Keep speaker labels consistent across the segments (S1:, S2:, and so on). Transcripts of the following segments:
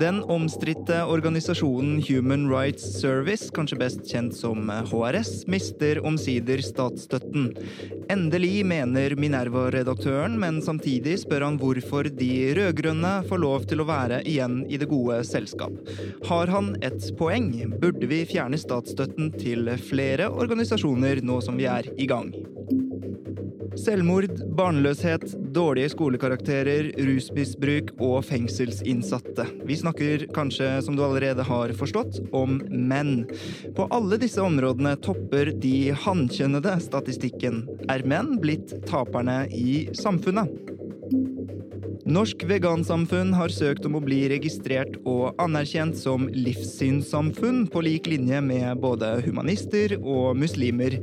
S1: Den omstridte organisasjonen Human Rights Service, kanskje best kjent som HRS, mister omsider statsstøtten. Endelig, mener Minerva-redaktøren, men samtidig spør han hvorfor de rød-grønne får lov til å være igjen i det gode selskap. Har han et poeng? Burde vi fjerne statsstøtten til flere organisasjoner nå som vi er i gang? Selvmord, barnløshet, dårlige skolekarakterer, rusmisbruk og fengselsinnsatte. Vi snakker kanskje, som du allerede har forstått, om menn. På alle disse områdene topper de hankjønnede statistikken. Er menn blitt taperne i samfunnet? Norsk vegansamfunn har søkt om å bli registrert og anerkjent som livssynssamfunn på lik linje med både humanister og muslimer.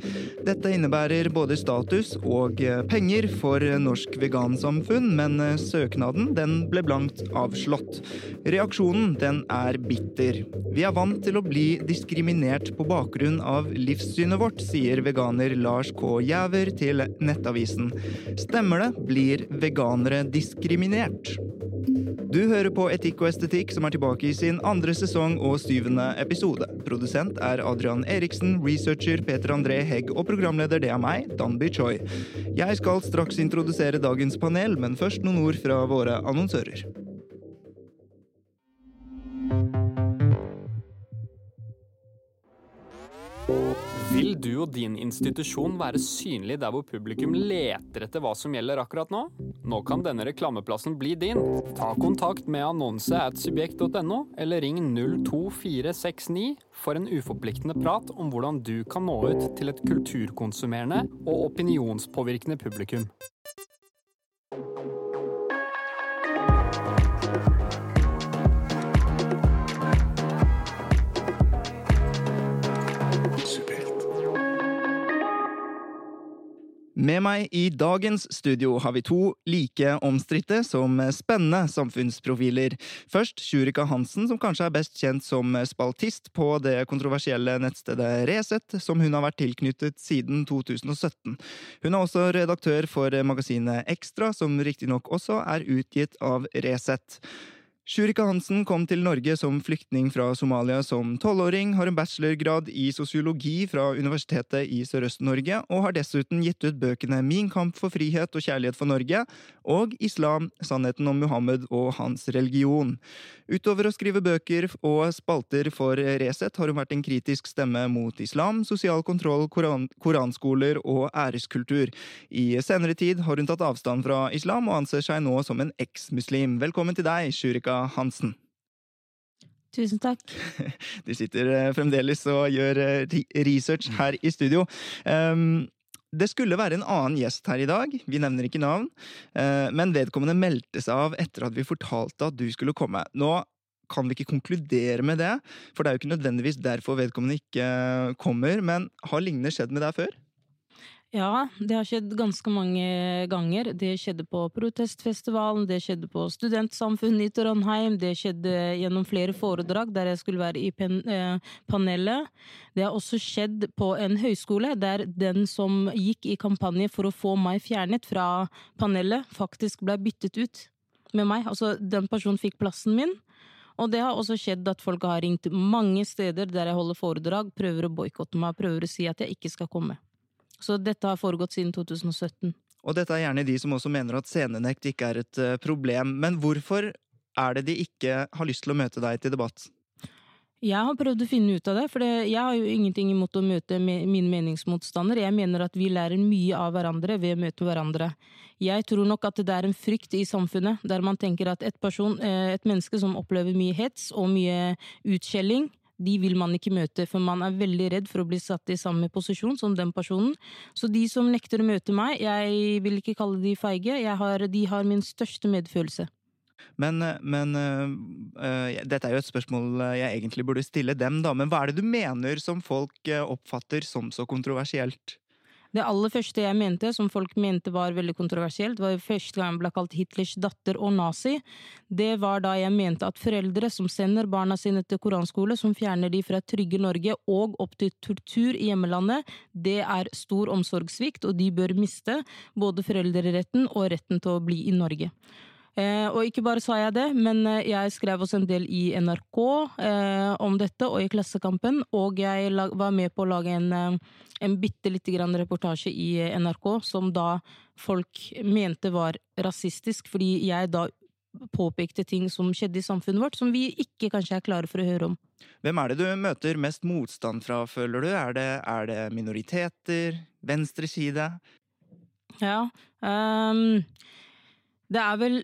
S1: Dette innebærer både status og penger for Norsk vegansamfunn, men søknaden den ble blankt avslått. Reaksjonen den er bitter. Vi er vant til å bli diskriminert på bakgrunn av livssynet vårt, sier veganer Lars K. Jæver til Nettavisen. Stemmer det? Blir veganere diskriminert? Du hører på Etikk og estetikk, som er tilbake i sin andre sesong og syvende episode. Produsent er Adrian Eriksen, researcher Peter André Hegg og programleder det er meg, Danby Choi. Jeg skal straks introdusere dagens panel, men først noen ord fra våre annonsører.
S2: Vil du og din institusjon være synlig der hvor publikum leter etter hva som gjelder akkurat nå? Nå kan denne reklameplassen bli din. Ta kontakt med annonse at subjekt.no, eller ring 02469 for en uforpliktende prat om hvordan du kan nå ut til et kulturkonsumerende og opinionspåvirkende publikum.
S1: Med meg i dagens studio har vi to like omstridte som spennende samfunnsprofiler. Først Sjurika Hansen, som kanskje er best kjent som spaltist på det kontroversielle nettstedet Resett, som hun har vært tilknyttet siden 2017. Hun er også redaktør for magasinet Ekstra, som riktignok også er utgitt av Resett. Shurika Hansen kom til Norge som flyktning fra Somalia som tolvåring, har en bachelorgrad i sosiologi fra Universitetet i Sørøst-Norge, og har dessuten gitt ut bøkene Min kamp for frihet og kjærlighet for Norge og Islam, sannheten om Muhammed og hans religion. Utover å skrive bøker og spalter for Resett har hun vært en kritisk stemme mot islam, sosial kontroll, koran koranskoler og æreskultur. I senere tid har hun tatt avstand fra islam og anser seg nå som en eksmuslim. Velkommen til deg, Shurika Hansen.
S3: Tusen takk.
S1: Du sitter fremdeles og gjør research her i studio. Um, det skulle være en annen gjest her i dag, vi nevner ikke navn, men vedkommende meldte seg av etter at vi fortalte at du skulle komme. Nå kan vi ikke konkludere med det, for det er jo ikke nødvendigvis derfor vedkommende ikke kommer, men har lignende skjedd med deg før?
S3: Ja, det har skjedd ganske mange ganger. Det skjedde på protestfestivalen, det skjedde på studentsamfunnet i Trondheim, det skjedde gjennom flere foredrag der jeg skulle være i panelet. Det har også skjedd på en høyskole der den som gikk i kampanje for å få meg fjernet fra panelet, faktisk ble byttet ut med meg. Altså, den personen fikk plassen min. Og det har også skjedd at folk har ringt mange steder der jeg holder foredrag, prøver å boikotte meg, prøver å si at jeg ikke skal komme. Så dette har foregått siden 2017.
S1: Og dette er gjerne de som også mener at scenenekt ikke er et problem. Men hvorfor er det de ikke har lyst til å møte deg til debatt?
S3: Jeg har prøvd å finne ut av det, for jeg har jo ingenting imot å møte mine meningsmotstandere. Jeg mener at vi lærer mye av hverandre ved å møte hverandre. Jeg tror nok at det er en frykt i samfunnet, der man tenker at et, person, et menneske som opplever mye hets og mye utskjelling, de vil man ikke møte, for man er veldig redd for å bli satt i samme posisjon som den personen. Så de som nekter å møte meg, jeg vil ikke kalle de feige, har, de har min største medfølelse.
S1: Men, men øh, dette er jo et spørsmål jeg egentlig burde stille dem, da. Men hva er det du mener som folk oppfatter som så kontroversielt?
S3: Det aller første jeg mente, som folk mente var veldig kontroversielt, var første gang jeg ble kalt Hitlers datter og nazi. Det var da jeg mente at foreldre som sender barna sine til koranskole, som fjerner de fra trygge Norge og opp til tortur i hjemmelandet, det er stor omsorgssvikt, og de bør miste både foreldreretten og retten til å bli i Norge. Eh, og ikke bare sa jeg det, men eh, jeg skrev også en del i NRK eh, om dette, og i Klassekampen. Og jeg var med på å lage en, en bitte lite grann reportasje i NRK som da folk mente var rasistisk, fordi jeg da påpekte ting som skjedde i samfunnet vårt, som vi ikke kanskje er klare for å høre om.
S1: Hvem er det du møter mest motstand fra, føler du? Er det, er det minoriteter? Venstreside?
S3: Ja. Um, det er vel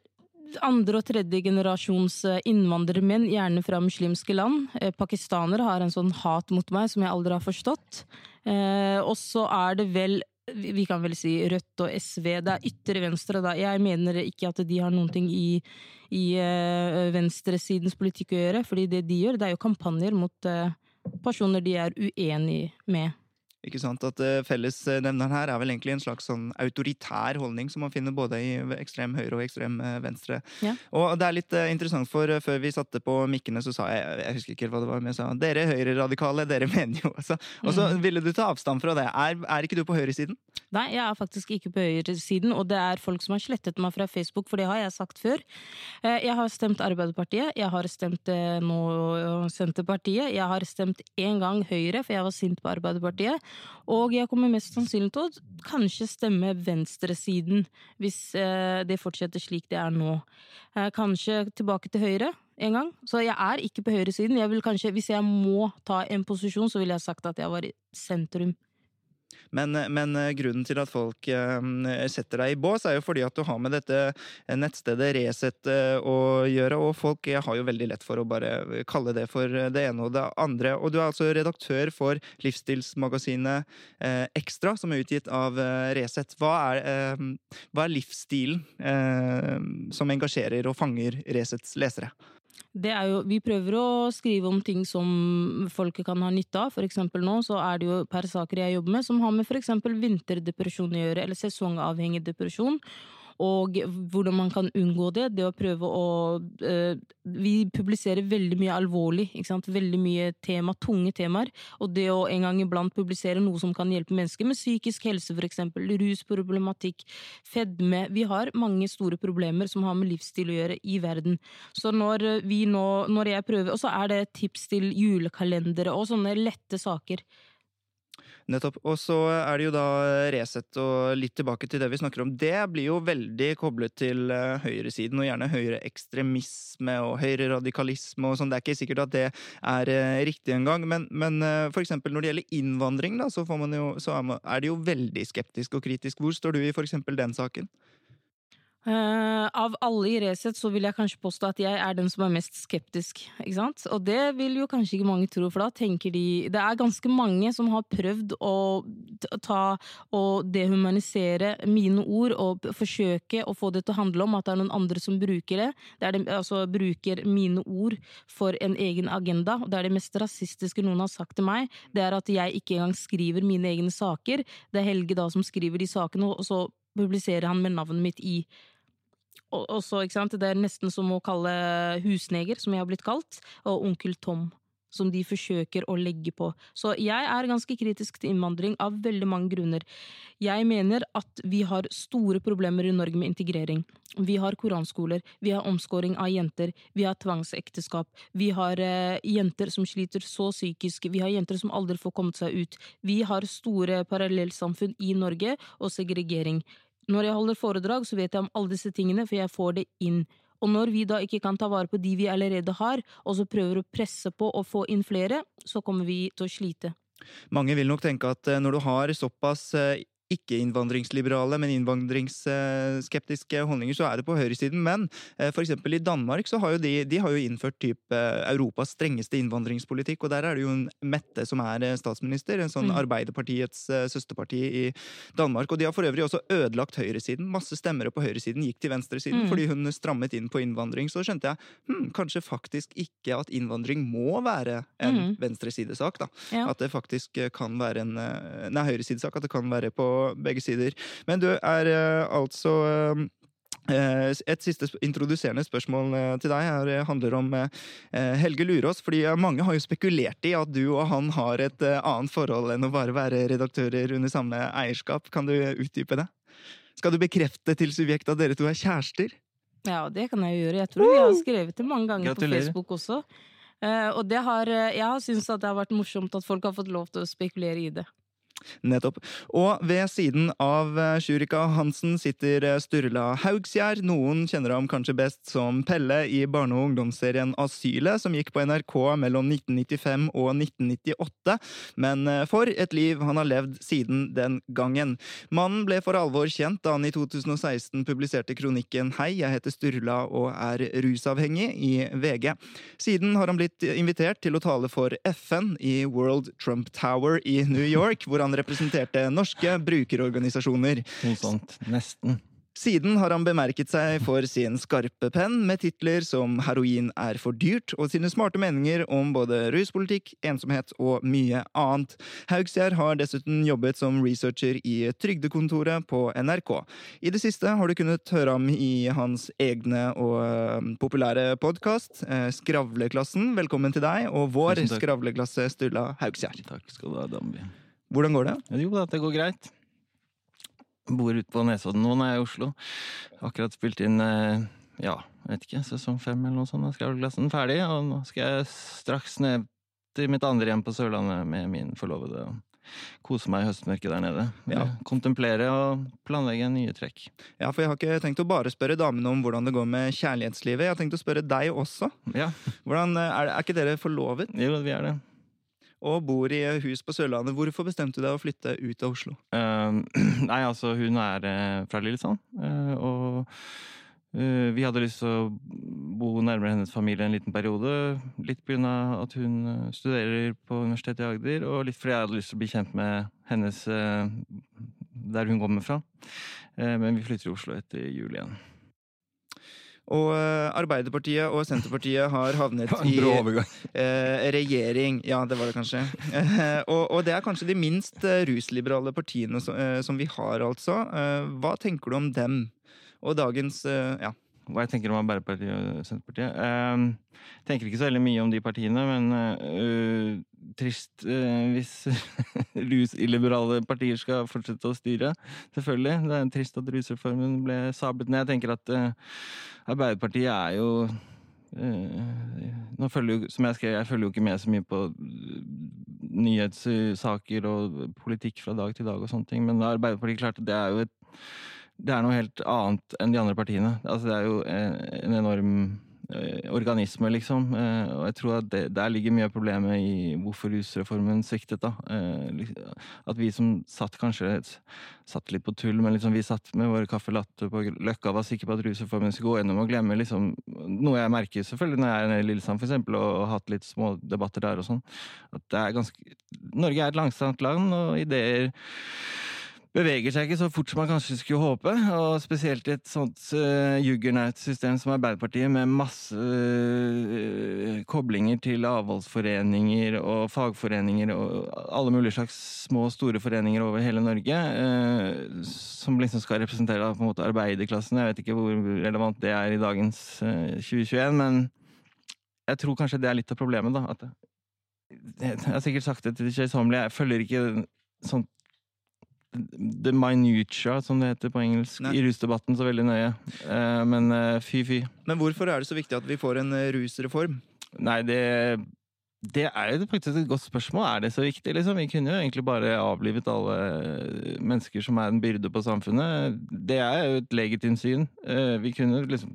S3: andre- og tredjegenerasjons generasjons innvandrermenn, gjerne fra muslimske land. Eh, pakistanere har en sånn hat mot meg som jeg aldri har forstått. Eh, og så er det vel vi kan vel si Rødt og SV. Det er ytre venstre, da. Jeg mener ikke at de har noen ting i, i venstresidens politikk å gjøre. fordi det de gjør, det er jo kampanjer mot personer de er uenig med.
S1: Ikke sant? At uh, Fellesnevneren her er vel egentlig en slags sånn autoritær holdning som man finner både i ekstrem høyre og ekstrem uh, venstre.
S3: Ja.
S1: Og det er litt uh, interessant, for før vi satte på mikkene, så sa jeg jeg husker ikke hva det var, men jeg sa dere høyreradikale, dere mener jo altså. Og så mm. ville du ta avstand fra det. Er, er ikke du på høyresiden?
S3: Nei, jeg er faktisk ikke på høyresiden, og det er folk som har slettet meg fra Facebook, for det har jeg sagt før. Jeg har stemt Arbeiderpartiet, jeg har stemt nå Senterpartiet, jeg har stemt én gang Høyre, for jeg var sint på Arbeiderpartiet. Og jeg kommer mest sannsynlig til å kanskje stemme venstresiden, hvis eh, det fortsetter slik det er nå. Eh, kanskje tilbake til høyre en gang. Så jeg er ikke på høyresiden. Jeg vil kanskje, hvis jeg må ta en posisjon, så ville jeg sagt at jeg var i sentrum.
S1: Men, men, eh, grunnen til at folk eh, setter deg i bås, er jo fordi at du har med dette nettstedet Resett eh, å gjøre, og folk har jo veldig lett for å bare kalle det for det ene og det andre. Og du er altså redaktør for livsstilsmagasinet Ekstra, som er utgitt av Resett. Hva er, hva er livsstilen som engasjerer og fanger Resets lesere?
S3: Jo, vi prøver å skrive om ting som folket kan ha nytte av. For eksempel nå så er det jo per saker jeg jobber med som har med eksempel vinterdepresjon å gjøre, eller sesongavhengig depresjon og hvordan man kan unngå det. Det å prøve å uh, Vi publiserer veldig mye alvorlig, ikke sant? veldig mye tema, tunge temaer. Og det å en gang iblant publisere noe som kan hjelpe mennesker med psykisk helse, eksempel, rusproblematikk, fedme Vi har mange store problemer som har med livsstil å gjøre i verden. Så når vi nå, når jeg prøver Og så er det tips til julekalendere og sånne lette saker.
S1: Nettopp. Og så er det jo da Resett, og litt tilbake til det vi snakker om. Det blir jo veldig koblet til eh, høyresiden, og gjerne høyreekstremisme og høyreradikalisme og sånn. Det er ikke sikkert at det er eh, riktig engang, men, men f.eks. for eksempel når det gjelder innvandring, da, så, jo, så er det jo veldig skeptisk og kritisk. Hvor står du i eksempel den saken?
S3: Uh, av alle i Resett så vil jeg kanskje påstå at jeg er den som er mest skeptisk. ikke sant? Og det vil jo kanskje ikke mange tro, for da tenker de Det er ganske mange som har prøvd å ta og dehumanisere mine ord og forsøke å få det til å handle om at det er noen andre som bruker det. det, det altså bruker mine ord for en egen agenda. og Det er det mest rasistiske noen har sagt til meg. Det er at jeg ikke engang skriver mine egne saker. Det er Helge da som skriver de sakene, og så publiserer han med navnet mitt i også, ikke sant, det er nesten som å kalle husneger, som jeg har blitt kalt, og onkel Tom. Som de forsøker å legge på. Så jeg er ganske kritisk til innvandring av veldig mange grunner. Jeg mener at vi har store problemer i Norge med integrering. Vi har koranskoler, vi har omskåring av jenter, vi har tvangsekteskap, vi har eh, jenter som sliter så psykisk, vi har jenter som aldri får kommet seg ut. Vi har store parallellsamfunn i Norge og segregering. Når jeg holder foredrag, så vet jeg om alle disse tingene, for jeg får det inn. Og når vi da ikke kan ta vare på de vi allerede har, og så prøver å presse på å få inn flere, så kommer vi til å slite.
S1: Mange vil nok tenke at eh, når du har såpass eh, ikke-innvandringsliberale, men innvandringsskeptiske holdninger, så er det på høyresiden. Men f.eks. for eksempel i Danmark så har jo de, de har jo innført type Europas strengeste innvandringspolitikk, og der er det jo en Mette som er eh, statsminister, en sånn mm. Arbeiderpartiets eh, søsterparti i Danmark. Og de har for øvrig også ødelagt høyresiden. Masse stemmere på høyresiden gikk til venstresiden mm. fordi hun strammet inn på innvandring. Så skjønte jeg hm, kanskje faktisk ikke at innvandring må være en mm. venstresidesak, da. Ja. At det faktisk kan være en Nei, høyresidesak. At det kan være på begge sider. Men du er eh, altså eh, et siste introduserende spørsmål eh, til deg her handler om Helge Lurås. fordi Mange har jo spekulert i at du og han har et annet forhold enn å bare være redaktører under samme eierskap. Kan du utdype det? Skal du bekrefte til subjekt at dere to er kjærester?
S3: Ja, det kan jeg gjøre. Jeg tror vi har skrevet det mange ganger Gratulerer. på Facebook også. og det har, jeg har syntes at det har vært morsomt at folk har fått lov til å spekulere i det.
S1: Nettopp. Og ved siden av eh, Sjurika Hansen sitter eh, Sturla Haugsgjerd. Noen kjenner ham kanskje best som Pelle i barne- og ungdomsserien Asylet, som gikk på NRK mellom 1995 og 1998. Men eh, for et liv han har levd siden den gangen. Mannen ble for alvor kjent da han i 2016 publiserte kronikken Hei, jeg heter Sturla og er rusavhengig i VG. Siden har han blitt invitert til å tale for FN i World Trump Tower i New York, hvor han representerte norske brukerorganisasjoner.
S4: Noe sånt. Nesten.
S1: Siden har han bemerket seg for sin skarpe penn med titler som Heroin er for dyrt, og sine smarte meninger om både ruspolitikk, ensomhet og mye annet. Haugsgjerd har dessuten jobbet som researcher i Trygdekontoret på NRK. I det siste har du kunnet høre ham i hans egne og eh, populære podkast, eh, Skravleklassen. Velkommen til deg og vår skravleklasse Sturla Haugsgjerd.
S4: Takk skal du ha, Dambi.
S1: Hvordan går det?
S4: Jo da, det går greit. Bor ute på Nesodden nå når jeg er i Oslo. Akkurat spilt inn eh, ja, vet ikke, sesong fem eller noe sånt. Jeg skal ha den ferdig, og nå skal jeg straks ned til mitt andre hjem på Sørlandet med min forlovede. Kose meg i høstmørket der nede. Ja. Kontemplere og planlegge nye trekk.
S1: Ja, for jeg har ikke tenkt å bare spørre damene om hvordan det går med kjærlighetslivet. Jeg har tenkt å spørre deg også.
S4: Ja.
S1: Hvordan, eh, er, er ikke dere forlovet?
S4: Jo, vi er det
S1: og bor i hus på Sørlandet. Hvorfor bestemte du deg å flytte ut av Oslo?
S4: Uh, nei, altså, hun er uh, fra Lillesand, uh, og vi hadde lyst til å bo nærmere hennes familie en liten periode. Litt pga. at hun studerer på Universitetet i Agder, og litt fordi jeg hadde lyst til å bli kjent med hennes der hun kommer fra. Men vi flytter til Oslo etter jul igjen.
S1: Og eh, Arbeiderpartiet og Senterpartiet har havnet i eh, regjering. Ja, det var det kanskje. og, og, det er kanskje de minst eh, rusliberale partiene som, eh, som vi har, altså. Eh, hva tenker du om dem? Og dagens ja,
S4: hva jeg tenker om Arbeiderpartiet og Senterpartiet. Jeg uh, tenker ikke så veldig mye om de partiene, men uh, trist uh, hvis rusilliberale partier skal fortsette å styre. Selvfølgelig. Det er trist at rusreformen ble sablet ned. Jeg tenker at Arbeiderpartiet er jo nå følger jo, som jeg skrev, jeg følger jo ikke med så mye på nyhetssaker og politikk fra dag til dag og sånne ting, men Arbeiderpartiet klarte det er jo et det er noe helt annet enn de andre partiene. Altså, det er jo en enorm eh, organisme, liksom. Eh, og jeg tror at det, der ligger mye av problemet i hvorfor rusreformen sviktet. da. Eh, at vi som satt kanskje satt litt på tull, men liksom vi satt med våre caffè latte på Løkka var sikre på at rusreformen skulle gå gjennom og glemme liksom, noe jeg merker selvfølgelig når jeg er nede i Lillesand for eksempel, og har hatt litt små debatter der og sånn. At det er ganske Norge er et langstrakt land, og ideer beveger seg ikke så fort som man kanskje skulle håpe. Og spesielt i et sånt uh, juggernaut-system som Arbeiderpartiet, med masse uh, koblinger til avholdsforeninger og fagforeninger og alle mulige slags små og store foreninger over hele Norge, uh, som liksom skal representere da, på en måte arbeiderklassen. Jeg vet ikke hvor relevant det er i dagens 2021, men jeg tror kanskje det er litt av problemet, da. At jeg har sikkert sagt det til det kjedsommelige, jeg følger ikke sånt the minutia, som det heter på engelsk, Nei. i rusdebatten så veldig nøye. Uh, men uh, fy, fy.
S1: Men hvorfor er det så viktig at vi får en uh, rusreform?
S4: Nei, det det er jo faktisk et godt spørsmål. Er det så viktig, liksom? Vi kunne jo egentlig bare avlivet alle mennesker som er en byrde på samfunnet. Det er jo et legitimt syn. Vi kunne liksom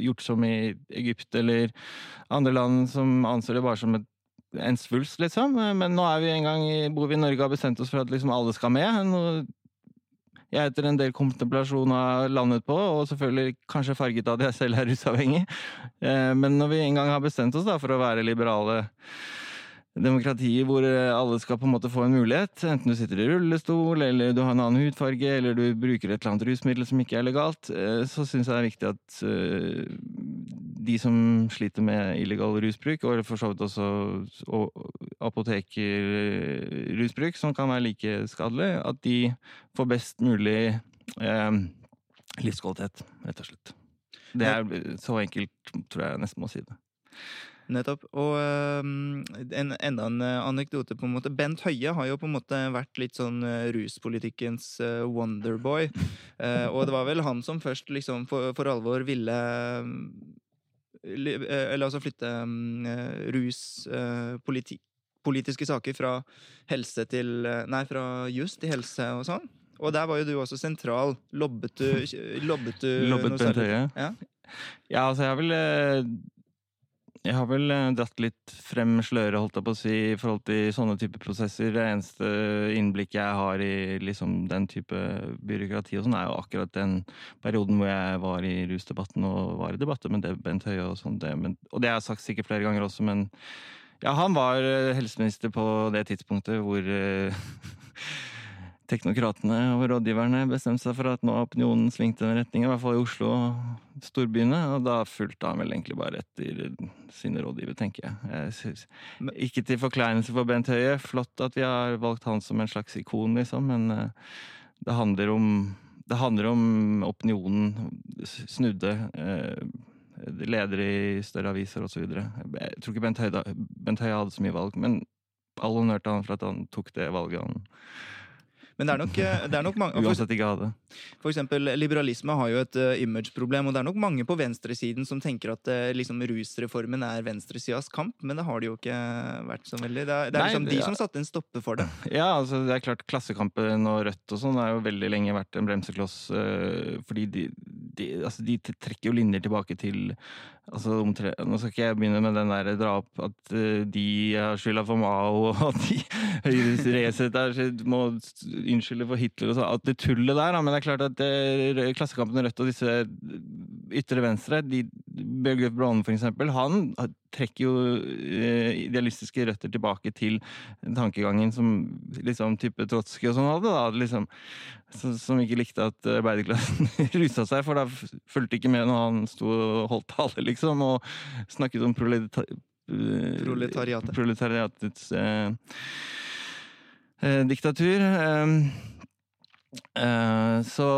S4: gjort som i Egypt eller andre land som anser det bare som et en svulst, liksom. Men nå er vi en gang bor vi i Norge og har bestemt oss for at liksom alle skal med. Jeg etter en del kontemplasjon har landet på, og selvfølgelig kanskje farget av at jeg selv er rusavhengig. Eh, men når vi en gang har bestemt oss da for å være liberale demokratier hvor alle skal på en måte få en mulighet, enten du sitter i rullestol, eller du har en annen hudfarge, eller du bruker et eller annet rusmiddel som ikke er legalt, eh, så syns jeg det er viktig at eh, de som sliter med illegal rusbruk, og for så vidt også apotekerrusbruk, som kan være like skadelig, at de får best mulig eh, livskvalitet, rett og slett. Det er så enkelt, tror jeg nesten må si det.
S1: Nettopp. Og um, en, enda en eh, anekdote, på en måte. Bent Høie har jo på en måte vært litt sånn uh, ruspolitikkens wonderboy. Og det var vel han som først liksom for, for alvor ville Eller altså flytte um, politiske saker fra helse til Nei, fra jus til helse og sånn. Og der var jo du også sentral. Lobbet du Lobbet du
S4: Lobbet Bent Høie? Ja. ja, altså jeg vil jeg har vel eh, dratt litt frem sløret, holdt jeg på å si, i forhold til sånne type prosesser. Det eneste innblikket jeg har i liksom, den type byråkrati og sånn, er jo akkurat den perioden hvor jeg var i rusdebatten og var i debatter med Bent Høie og sånn. og det har jeg sagt sikkert flere ganger også, men ja, han var eh, helseminister på det tidspunktet hvor uh, teknokratene og rådgiverne bestemte seg for at nå har opinionen svingt i den retningen, i hvert fall i Oslo og storbyene, og da fulgte han vel egentlig bare etter sine rådgivere, tenker jeg. jeg ikke til forkleinelse for Bent Høie, flott at vi har valgt han som en slags ikon, liksom, men uh, det handler om det handler om opinionen snudde. Uh, ledere i større aviser osv. Jeg tror ikke Bent Høie, Bent Høie hadde så mye valg, men all honnør til han for at han tok det valget han
S1: men det er nok, eh, det er nok mange
S4: Uansett ikke hadde.
S1: For eksempel, liberalisme har jo et uh, imageproblem, og det er nok mange på venstresiden som tenker at uh, liksom, rusreformen er venstresidas kamp, men det har det jo ikke vært så veldig. Det er, det er liksom de ja. som satte en stopper for det.
S4: Ja, altså det er klart Klassekampen og Rødt og sånn har jo veldig lenge vært en bremsekloss, uh, fordi de, de, altså, de trekker jo linjer tilbake til Altså, nå skal ikke jeg begynne med den der dra opp at uh, de har skylda for Mao, og at de Høyres Resett må unnskylde for Hitler og sånn. At det tullet der, da. Men det er klart at det, Klassekampen Rødt og disse ytre venstre, de, Bjørgulf for eksempel, han trekker jo eh, idealistiske røtter tilbake til tankegangen som liksom type Trotskij og sånn hadde, da. Liksom, som ikke likte at arbeiderklassen rusa seg, for da fulgte ikke med når han sto og holdt tale, liksom, og snakket om proleta
S1: proletariatet.
S4: proletariatets eh, eh, diktatur. Eh, eh så,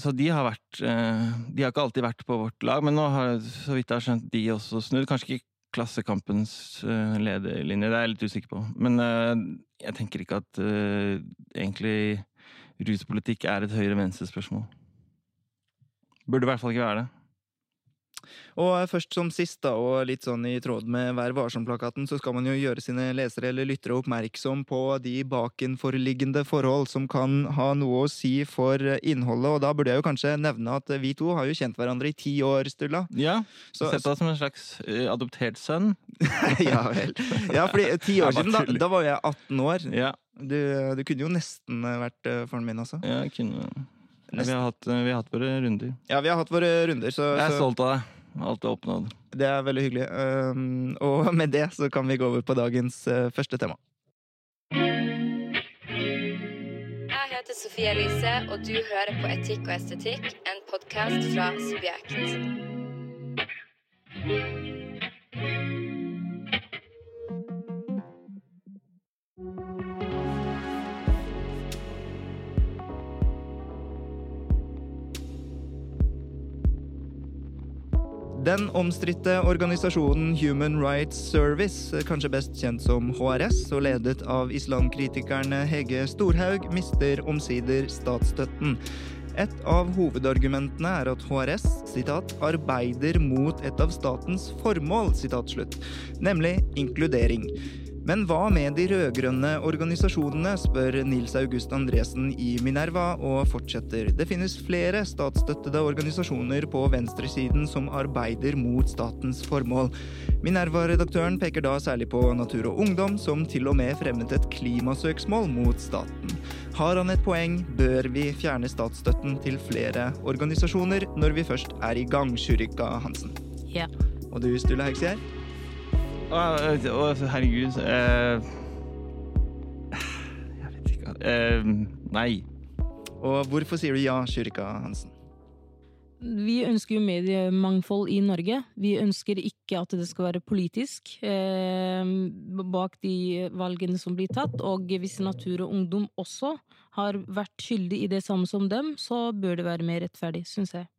S4: så, de har vært eh, De har ikke alltid vært på vårt lag, men nå har så vidt jeg har skjønt de også snudd. Kanskje ikke Klassekampens eh, lederlinje, det er jeg litt usikker på. Men jeg tenker ikke at egentlig ruspolitikk er et høyre-venstre-spørsmål. Burde i hvert fall ikke være det.
S1: Og først som sist, da, og litt sånn i tråd med Vær varsom-plakaten, så skal man jo gjøre sine lesere eller lyttere oppmerksom på de bakenforliggende forhold som kan ha noe å si for innholdet. Og da burde jeg jo kanskje nevne at vi to har jo kjent hverandre i ti år, Sturla.
S4: Ja, så, sett deg som en slags uh, adoptert sønn.
S1: ja vel. Ja, fordi ti år siden, da, da var jeg 18 år. Ja. Du, du, kunne jo nesten vært uh, faren min, altså.
S4: Ja, jeg kunne ja, vi, har hatt, eh, vi, har hatt, våre runder.
S1: Ja, vi har hatt våre runder. Så,
S4: jeg er så... stolt av deg. Alt er oppnådd.
S1: Det er veldig hyggelig. Um, og med det så kan vi gå over på dagens uh, første tema.
S5: Jeg heter Sofie Elise, og du hører på Etikk og estetikk, en podkast fra Subjekt.
S1: Den omstridte organisasjonen Human Rights Service, kanskje best kjent som HRS, og ledet av islamkritikerne Hege Storhaug, mister omsider statsstøtten. Et av hovedargumentene er at HRS citat, 'arbeider mot et av statens formål', citat slutt, nemlig inkludering. Men hva med de rød-grønne organisasjonene, spør Nils August Andresen i Minerva, og fortsetter. Det finnes flere statsstøttede organisasjoner på venstresiden som arbeider mot statens formål. Minerva-redaktøren peker da særlig på Natur og Ungdom, som til og med fremmet et klimasøksmål mot staten. Har han et poeng, bør vi fjerne statsstøtten til flere organisasjoner når vi først er i gang, Shurika Hansen.
S3: Ja.
S1: Og du, Sturle Haugsgjerd?
S4: Å, å, herregud eh, Jeg vet ikke eh, Nei.
S1: Og hvorfor sier du ja, kyrka Hansen?
S3: Vi ønsker jo mediemangfold i Norge. Vi ønsker ikke at det skal være politisk eh, bak de valgene som blir tatt. Og hvis Natur og Ungdom også har vært skyldig i det samme som dem, så bør det være mer rettferdig, syns jeg.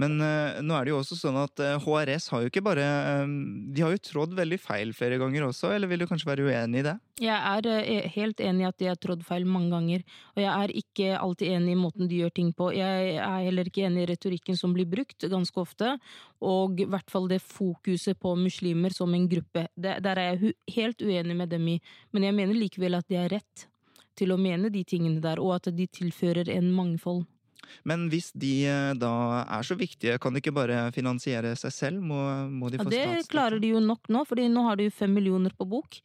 S1: Men uh, nå er det jo også sånn at uh, eh, HRS har jo ikke bare um, De har jo trådd veldig feil flere ganger også, eller vil du kanskje være uenig i det?
S3: Jeg er uh, helt enig i at de har trådd feil mange ganger. Og jeg er ikke alltid enig i måten de gjør ting på. Jeg er heller ikke enig i retorikken som blir brukt ganske ofte, og i hvert fall det fokuset på muslimer som en gruppe. Det, der er jeg helt uenig med dem i, men jeg mener likevel at de har rett til å mene de tingene der, og at de tilfører en mangfold.
S1: Men hvis de eh, da er så viktige, kan de ikke bare finansiere seg selv? Må, må de få
S3: ja, Det klarer de jo nok nå, for nå har de jo fem millioner på bok.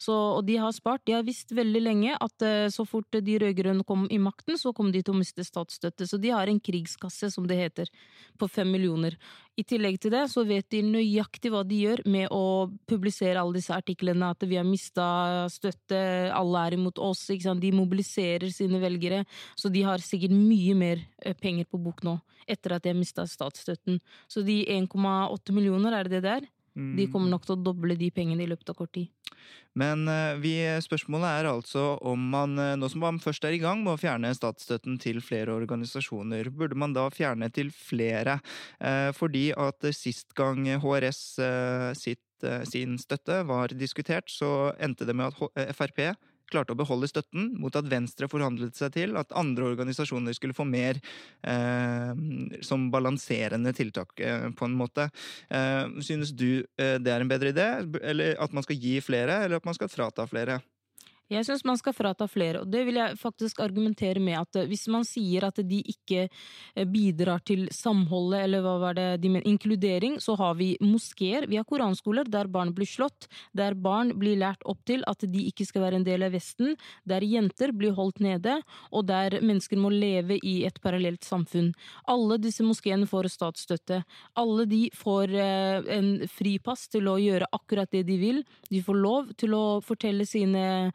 S3: Så, og de har spart. De har visst veldig lenge at uh, så fort de rød-grønne kom i makten, så kom de til å miste statsstøtte. Så de har en krigskasse, som det heter, på fem millioner. I tillegg til det så vet de nøyaktig hva de gjør med å publisere alle disse artiklene, at vi har mista støtte, alle er imot oss. De mobiliserer sine velgere. Så de har sikkert mye mer eh, penger på bok nå, etter at de har mista statsstøtten. Så de 1,8 millioner, er det det der? De kommer nok til å doble de pengene i løpet av kort tid.
S1: Men eh, vi, spørsmålet er altså om man, eh, nå som man først er i gang med å fjerne statsstøtten til flere organisasjoner, burde man da fjerne til flere? Eh, fordi at sist gang HRS sitt, sin støtte var diskutert, så endte det med at Frp klarte å beholde støtten, mot at Venstre forhandlet seg til at andre organisasjoner skulle få mer eh, som balanserende tiltak, eh, på en måte. Eh, synes du eh, det er en bedre idé, eller at man skal gi flere, eller at man skal frata flere?
S3: Jeg syns man skal frata flere, og det vil jeg faktisk argumentere med at eh, hvis man sier at de ikke eh, bidrar til samholdet, eller hva var det de mener, inkludering, så har vi moskeer, vi har koranskoler der barn blir slått, der barn blir lært opp til at de ikke skal være en del av Vesten, der jenter blir holdt nede, og der mennesker må leve i et parallelt samfunn. Alle disse moskeene får statsstøtte. Alle de får eh, en fripass til å gjøre akkurat det de vil. De får lov til å fortelle sine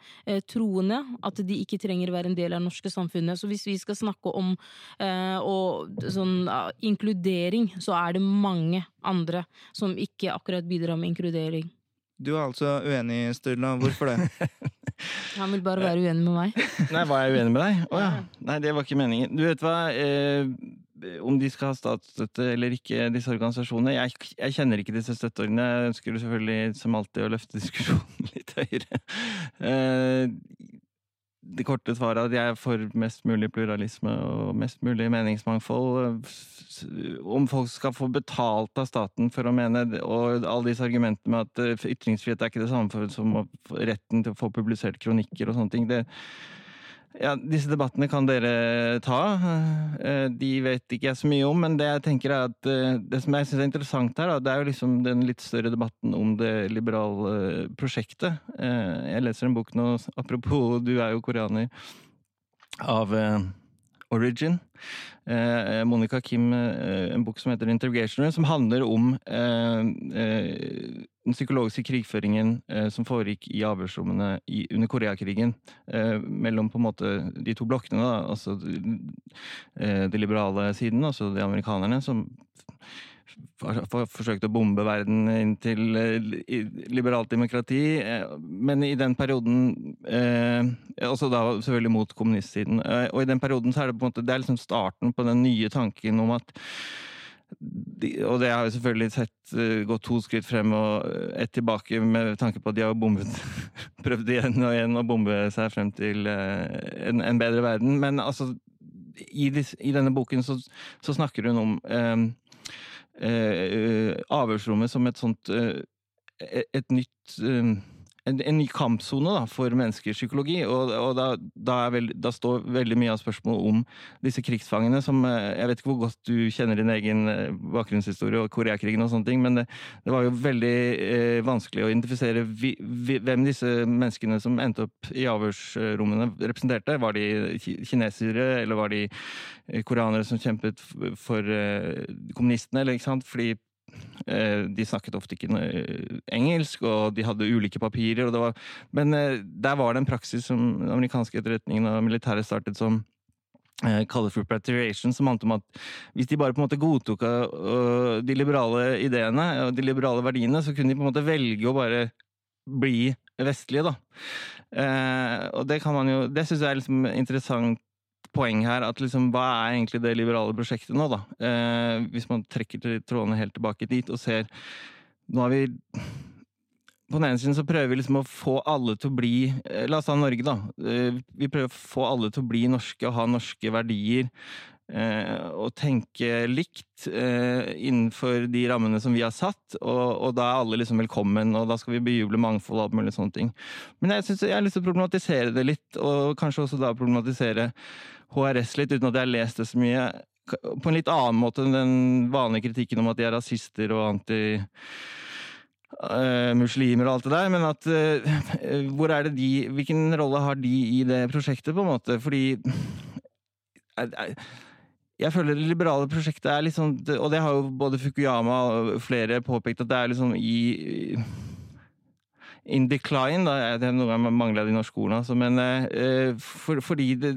S3: troende at de ikke trenger å være en del av det norske samfunnet. Så hvis vi skal snakke om eh, og, sånn, uh, inkludering, så er det mange andre som ikke akkurat bidrar med inkludering.
S1: Du er altså uenig, Sturla. Hvorfor det?
S3: Han vil bare være uenig med meg.
S4: Nei, var jeg uenig med deg? Å oh, ja. Nei, det var ikke meningen. Du vet hva. Eh, om de skal ha statsstøtte eller ikke, disse organisasjonene. Jeg, jeg kjenner ikke disse støtteordene. Jeg ønsker selvfølgelig som alltid å løfte diskusjonen litt høyere. Eh, det korte svaret er at jeg er for mest mulig pluralisme og mest mulig meningsmangfold. Om folk skal få betalt av staten for å mene Og alle disse argumentene med at ytringsfrihet er ikke det samme som retten til å få publisert kronikker og sånne ting. det ja, Disse debattene kan dere ta. Eh, de vet ikke jeg så mye om, men det jeg tenker er at eh, det som jeg syns er interessant her, det er jo liksom den litt større debatten om det liberale prosjektet. Eh, jeg leser en bok nå, apropos du er jo koreaner, av Origin. Eh, Monica Kim, eh, en bok som heter Interrogationer, som handler om eh, den psykologiske krigføringen som foregikk i avhørsrommene under Koreakrigen. mellom på en måte de to blokkene, da, altså de liberale siden, altså de amerikanerne, som forsøkt å bombe verden inn til eh, liberalt demokrati. Eh, men i den perioden eh, Også da selvfølgelig mot kommunistsiden. Og i den perioden så er det på en måte, det er liksom starten på den nye tanken om at de, og det har jo selvfølgelig sett gått to skritt frem og ett tilbake med tanke på at de har bombet Prøvd igjen og igjen å bombe seg frem til en, en bedre verden. Men altså, i, i denne boken så, så snakker hun om eh, avhørsrommet som et sånt eh, et nytt eh, en, en ny kampsone for menneskers psykologi. Og, og da, da, vel, da, står veldig mye av spørsmålet om disse krigsfangene som eh, Jeg vet ikke hvor godt du kjenner din egen eh, bakgrunnshistorie og Koreakrigen og sånne ting, men det, det var jo veldig eh, vanskelig å identifisere vi, vi, hvem disse menneskene som endte opp i avhørsrommene, representerte. Var de kinesere, eller var de eh, koreanere som kjempet for eh, kommunistene? Eller, ikke sant? Fordi de snakket ofte ikke engelsk, og de hadde ulike papirer. Var, men eh, der var det en praksis som amerikanske etterretningen og militæret startet som uh, for preparation, som handlet om at hvis de bare på en måte godtok de liberale ideene og de liberale verdiene, så kunne de på en måte velge å bare bli vestlige, da. Og det kan man jo Det syns jeg er liksom interessant poeng her at liksom, hva er egentlig det liberale prosjektet nå, da? Eh, hvis man trekker trådene helt tilbake dit og ser Nå har vi På den ene siden så prøver vi liksom å få alle til å bli eh, La oss ta Norge, da. Eh, vi prøver å få alle til å bli norske og ha norske verdier. Eh, og tenke likt innenfor de rammene som vi har satt. Og, og, da er alle liksom velkommen, og da skal vi bejuble mangfold og alt mulig sånne ting. Men jeg, synes, jeg har lyst til å problematisere det litt, og kanskje også da problematisere HRS litt, uten at jeg har lest det så mye. På en litt annen måte enn den vanlige kritikken om at de er rasister og anti uh, muslimer og alt det der, men at uh, hvor er det de Hvilken rolle har de i det prosjektet, på en måte? Fordi jeg, jeg føler det liberale prosjektet er sånn Og det har jo både Fukuyama og flere påpekt, at det er liksom i in decline. da, er Noen ganger mangler jeg de norske ordene, altså, men for, fordi det,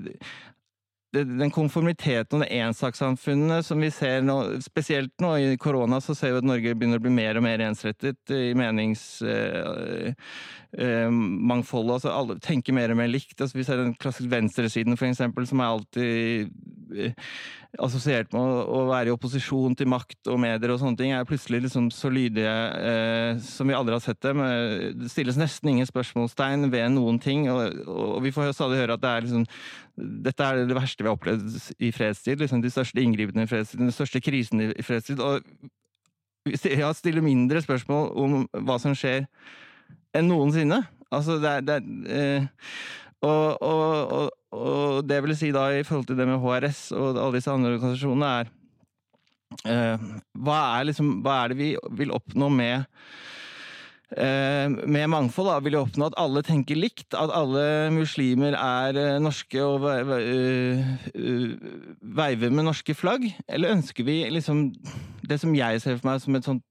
S4: den konformiteten og det ensakssamfunnet som vi ser nå, spesielt nå i korona, så ser vi at Norge begynner å bli mer og mer ensrettet i meningsmangfoldet. Eh, eh, altså alle tenker mer og mer likt. Altså, vi ser den klassisk venstresiden, for eksempel, som er alltid eh, assosiert med å, å, være i opposisjon til makt og medier og sånne ting, er plutselig liksom så lydige eh, som vi aldri har sett dem. Det stilles nesten ingen spørsmålstegn ved noen ting, og, og vi får stadig høre at det er liksom dette er det verste vi har opplevd i fredstid. Liksom de største inngripene i fredstid, den største krisen i fredstid. Og jeg stiller mindre spørsmål om hva som skjer, enn noensinne. Altså, det er, det er eh, og, og, og, og, det vil si da, i forhold til det med HRS og alle disse andre organisasjonene, er eh, hva, er liksom, hva er det vi vil oppnå med med mangfold da, vil jo oppnå at alle tenker likt, at alle muslimer er eh, norske og eh, veiver med norske flagg? Eller ønsker vi liksom det som jeg ser for meg som et sånt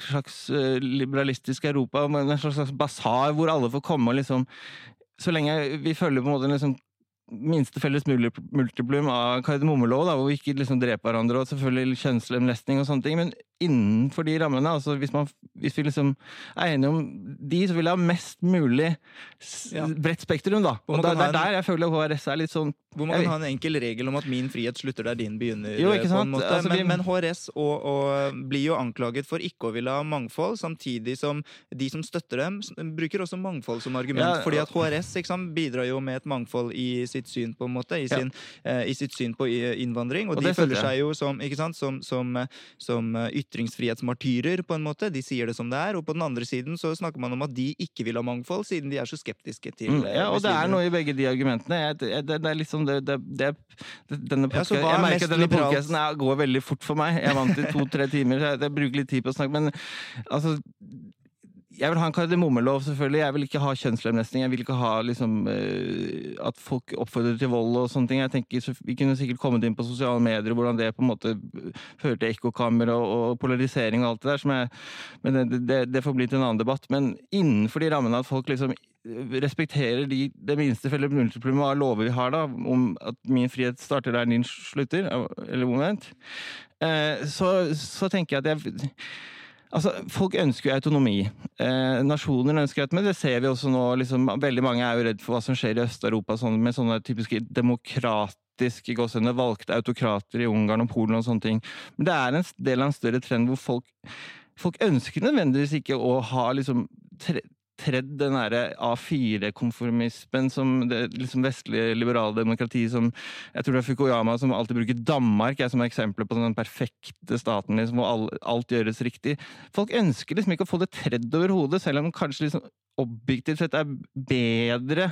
S4: slags liberalistisk Europa, en slags basar hvor alle får komme og liksom Så lenge vi følger på en måte liksom minste felles multiplum av kardemommelov, hvor vi ikke liksom dreper hverandre, og selvfølgelig kjønnslemlestning og sånne ting. Men innenfor de rammene, altså hvis, man, hvis vi liksom er enige om de, så vil jeg ha mest mulig ja. bredt spektrum, da. Og det er der jeg føler HRS er litt sånn
S1: Hvor man kan ha en enkel regel om at min frihet slutter der din begynner. Jo, ikke sant? Altså, men, vi... men, HRS og, og, blir jo anklaget for ikke å ville ha mangfold, samtidig som de som støtter dem, bruker også mangfold som argument. Ja, fordi at HRS sant, bidrar jo med et mangfold i sitt syn, på en måte, i, sin, ja. uh, i sitt syn på innvandring. Og, og de føler seg jo som, ikke sant, som, som, som ytringsfrihetsmartyrer, på en måte. De sier det som det er. Og på den andre siden så snakker man om at de ikke vil ha mangfold, siden de er så skeptiske til mm,
S4: Ja, og det er noe i begge de argumentene. Jeg, det, det, er liksom det, det, det denne podcasten, ja, Jeg merker at denne podkasten går veldig fort for meg. Jeg er vant til to-tre timer, så jeg, jeg bruker litt tid på å snakke. Men altså jeg vil ha en kardemommelov, selvfølgelig. Jeg vil ikke ha kjønnslemlesting. Jeg vil ikke ha liksom, uh, at folk oppfordrer til vold og sånne ting. Jeg tenker, Vi kunne sikkert kommet inn på sosiale medier og hvordan det på en måte fører til ekkokammer og, og, polarisering og alt det der. Jeg, men det, det, det, får bli til en annen debatt. Men innenfor de rammene at folk liksom respekterer de, det minste felles multiplumet av lover vi har, da, om at min frihet starter der din slutter, eller moment, uh, så, så tenker jeg at jeg Altså, Folk ønsker jo autonomi. Eh, nasjoner ønsker autonomi. Det ser vi også nå. Liksom, veldig mange er jo redd for hva som skjer i Øst-Europa sånn, med sånne typiske demokratiske gåsehudene, valgte autokrater i Ungarn og Polen og sånne ting. Men det er en del av en større trend hvor folk Folk ønsker nødvendigvis ikke å ha liksom tredd den A4-konformismen som det liksom vestlige liberale demokratiet som Jeg tror det er Fukuyama som alltid bruker Danmark jeg, som er eksempel på den perfekte staten liksom, hvor alt, gjøres riktig. Folk ønsker liksom ikke å få det tredd over hodet, selv om kanskje liksom objektivt sett er bedre.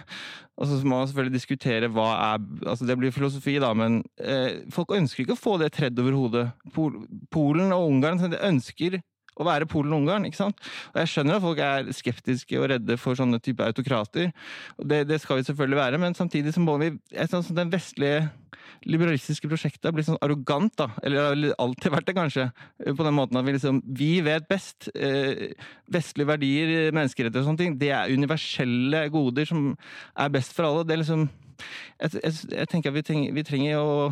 S4: Altså, så må man selvfølgelig diskutere hva er altså Det blir filosofi, da, men eh, folk ønsker ikke å få det tredd over hodet. Polen og Ungarn ønsker å være Polen og Ungarn. ikke sant? Og Jeg skjønner at folk er skeptiske og redde for sånne type autokrater. og det, det, skal vi selvfølgelig være, men samtidig så må vi sånn som Den vestlige liberalistiske prosjektet har blitt sånn arrogant, da. Eller alltid vært det, kanskje. På den måten at vi liksom Vi vet best. Eh, vestlige verdier, menneskerettigheter og sånne ting, det er universelle goder som er best for alle. Det er liksom Jeg, jeg, jeg tenker at vi trenger, vi trenger å,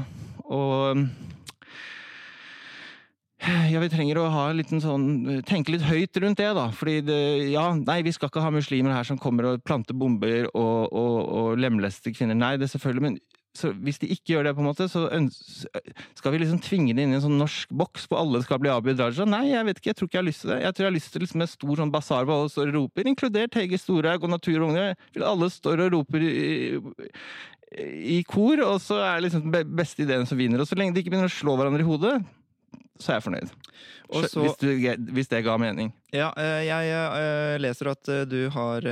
S4: å ja, vi trenger å ha liten sånn, tenke litt høyt rundt det, da. Fordi det, ja, nei, vi skal ikke ha muslimer her som kommer og planter bomber og, og, og lemlester kvinner. Nei, det er selvfølgelig, men så hvis de ikke gjør det, på en måte, så skal vi liksom tvinge det inn i en sånn norsk boks på alle skal bli Abid Raja? Nei, jeg vet ikke, jeg tror ikke jeg har lyst til det. Jeg tror jeg har lyst til liksom en stor sånn basar hvor alle står og roper, inkludert Hege Storhaug og Natur og Unge. Alle står og roper i, i kor, og så er det liksom beste ideen som vinner. Og så lenge de ikke begynner å slå hverandre i hodet, så er jeg fornøyd. Så, hvis, du, hvis, det ga mening.
S1: Ja, eh, jeg eh, leser at eh, du har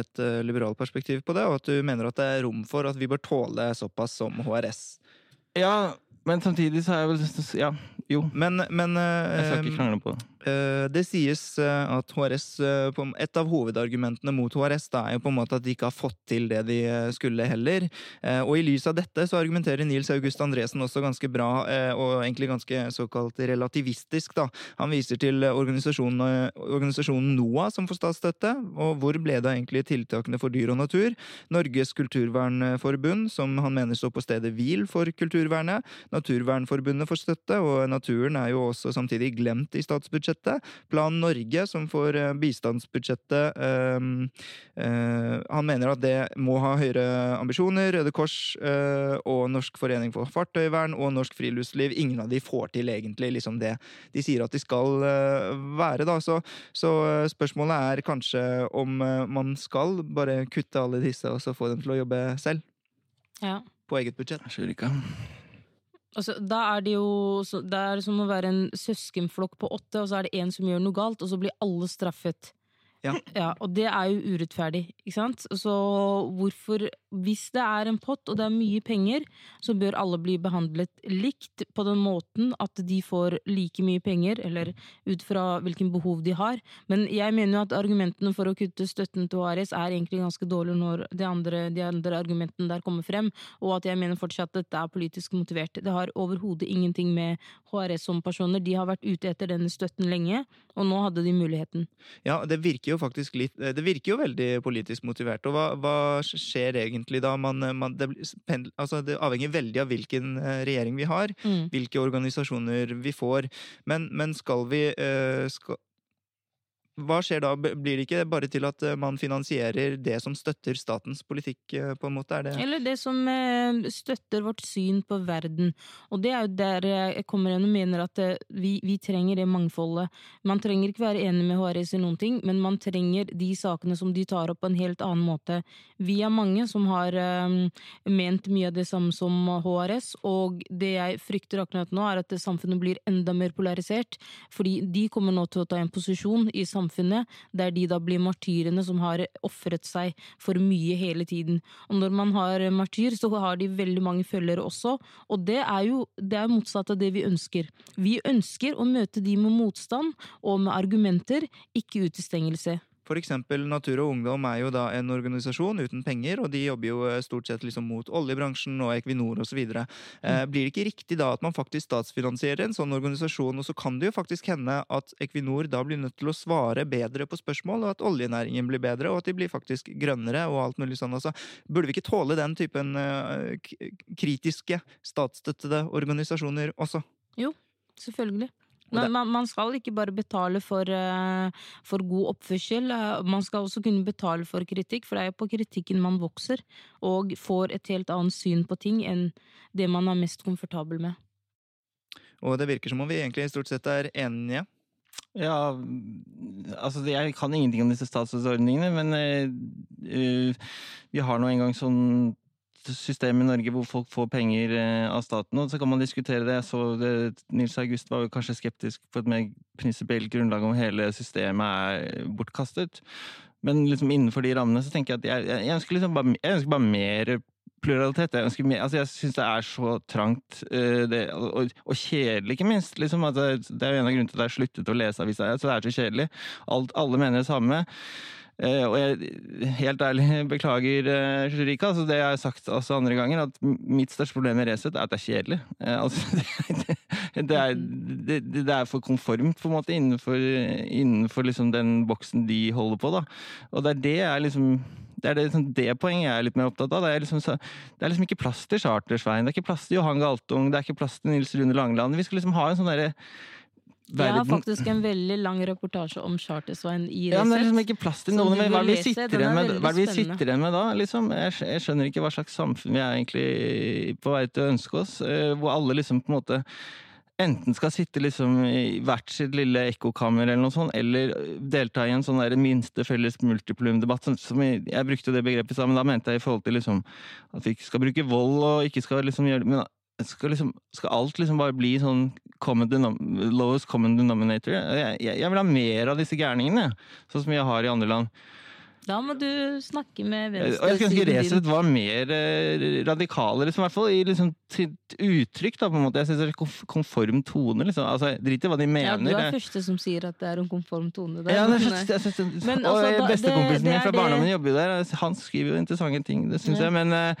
S1: et liberalt perspektiv på det, og at du mener at det er rom for at vi bør tåle såpass som HRS.
S4: Ja, men samtidig så er jeg vel Ja, jo.
S1: Men, men
S4: Jeg skal ikke krangle på det.
S1: Eh, det sies eh, at HRS eh, Et av hovedargumentene mot HRS da, er jo på en måte at de ikke har fått til det de skulle heller. Og i lys av dette så argumenterer Nils August Andresen også ganske bra, og egentlig ganske såkalt relativistisk. da. Han viser til organisasjonen, organisasjonen NOAH som får statsstøtte. Og hvor ble det egentlig tiltakene for dyr og natur? Norges kulturvernforbund, som han mener står på stedet hvil for kulturvernet. Naturvernforbundet får støtte, og naturen er jo også samtidig glemt i statsbudsjettet bistandsbudsjettet. Plan Norge, som får eh, bistandsbudsjettet ehm, eh, Han mener at det må ha høyere ambisjoner. Røde Kors eh, og Norsk forening for fartøyvern og Norsk friluftsliv, ingen av de får til egentlig liksom det de sier at de skal være, da. Så, så spørsmålet er kanskje om man skal bare kutte alle disse og så få dem til å jobbe selv.
S3: Ja.
S1: På eget budsjett.
S4: Sure,
S3: Altså, da er det jo Det er som å være en søskenflokk på åtte, og så er det én som gjør noe galt, og så blir alle straffet.
S1: Ja.
S3: ja. Og det er jo urettferdig, ikke sant? Så hvorfor Hvis det er en pott, og det er mye penger, så bør alle bli behandlet likt på den måten at de får like mye penger, eller ut fra hvilken behov de har. Men jeg mener jo at argumentene for å kutte støtten til HRS er egentlig ganske dårlige når de andre, de andre argumentene der kommer frem, og at jeg mener fortsatt at dette er politisk motivert. Det har overhodet ingenting med HRS som personer. De har vært ute etter denne støtten lenge, og nå hadde de muligheten.
S1: Ja, det virker jo jo faktisk litt eh, Det virker jo veldig politisk motivert. Og hva, hva skjer egentlig da? Man, man, det, altså det, avhenger veldig av hvilken eh, regjering vi har, mm. hvilke organisasjoner vi får. Men, men skal vi eh, skal, hva skjer da? Blir det ikke bare til at eh, man finansierer det som støtter statens politikk, eh, på en måte? Det
S3: Eller det som eh, støtter vårt syn på verden. Og det er jo der jeg kommer inn og mener at vi, vi, trenger det mangfoldet. Man trenger ikke være enig med HRS i noen ting, men man trenger de sakene som de tar opp på en helt annen måte. Vi er mange som har um, ment mye av det samme som HRS, og det jeg frykter akkurat nå, er at samfunnet blir enda mer polarisert, fordi de kommer nå til å ta en posisjon i samfunnet samfunnet, der de da blir martyrene som har ofret seg for mye hele tiden. Og når man har martyr, så har de veldig mange følgere også, og det er jo det er motsatt av det vi ønsker. Vi ønsker å møte de med motstand og med argumenter, ikke utestengelse.
S1: Eksempel Natur og Ungdom er jo da en organisasjon uten penger, og de jobber jo eh, stort sett liksom mot oljebransjen og Equinor osv. Eh, mm. Blir det ikke riktig da at man faktisk statsfinansierer en sånn organisasjon, og så kan det jo faktisk hende at Equinor da blir nødt til å svare bedre på spørsmål, og at oljenæringen blir bedre, og at de blir faktisk grønnere og alt mulig sånn. Altså, burde vi ikke tåle den typen uh, kritiske, statsstøttede organisasjoner også?
S3: Jo, selvfølgelig. Men man, man, skal ikke bare betale for, uh, for, god oppførsel, uh, man skal også kunne betale for kritikk, for det er jo på kritikken man vokser, og får et helt annet syn på ting enn det man er mest komfortabel med.
S1: Og det virker som om vi egentlig stort sett er enige.
S4: Ja, altså jeg kan ingenting om disse statsstøtteordningene, men uh, vi har nå engang sånn system i Norge hvor folk får penger eh, av staten. Og så kan man diskutere det. Så det, Nils August var jo kanskje skeptisk på et mer prinsipielt grunnlag om hele systemet er bortkastet. Men liksom innenfor de rammene så tenker jeg at jeg, jeg, jeg ønsker liksom bare, jeg ønsker bare mer pluralitet. Jeg, ønsker altså jeg syns det er så trangt eh, det, og, og kjedelig, ikke minst. Liksom, altså, det, er jo en av grunnene til at jeg sluttet å lese avisa. Så det er så kjedelig. Alt, alle mener det samme. Eh, og jeg helt ærlig beklager, uh, Shurika, altså det jeg har sagt også andre ganger, at mitt største problem med Resett er at det er kjedelig. Eh, altså, det, det, er, det, det er for konformt, på en måte, innenfor, innenfor liksom den boksen de holder på. da. Og det er det jeg liksom det er det, liksom, det poenget jeg er litt mer opptatt av. Det er, liksom, det er liksom ikke plass til Chartersveien, det er ikke plass til Johan Galtung, det er ikke plass til Nils Rune Langeland. Vi skal liksom ha en sånn derre
S3: Jeg har faktisk en veldig lang reportasje om Chartersveien i
S4: Ja, men det er liksom ikke plass til noen. Hva er det vi sitter
S3: er
S4: igjen med, det da? Liksom? Jeg, jeg skjønner ikke hva slags samfunn vi er egentlig på vei til å ønske oss. eh, Hvor alle liksom på en måte enten skal sitte liksom i hvert sitt lille ekkokammer eller noe sånt, eller delta i en sånn der minste felles multiplum-debatt. Jeg, jeg brukte det begrepet i stad, men da mente jeg i forhold til liksom at vi ikke skal bruke vold og ikke skal liksom gjøre Men skal, liksom, skal alt liksom bare bli sånn common lowest common denominator? Jeg, jeg, jeg vil ha mer av disse gærningene, sånn som jeg har i andre land.
S3: Da må du snakke med
S4: Og jeg skulle ønske
S3: venstresiden
S4: Resett var mer eh, radikale, liksom, i hvert fall i liksom, sitt uttrykk. Da, på en måte. Jeg syns det er konf- konform tone. Liksom. Altså, Drit i hva de mener.
S3: Ja, du er
S4: det-
S3: første som sier at det er en konform tone der.
S4: ja, det er,
S3: jeg
S4: synes, jeg synes-
S3: Men altså, og
S4: bestekompisen min fra barndommen jobber jo der. Han skriver jo interessante ting, det syns
S3: Ja.
S4: jeg. Men eh,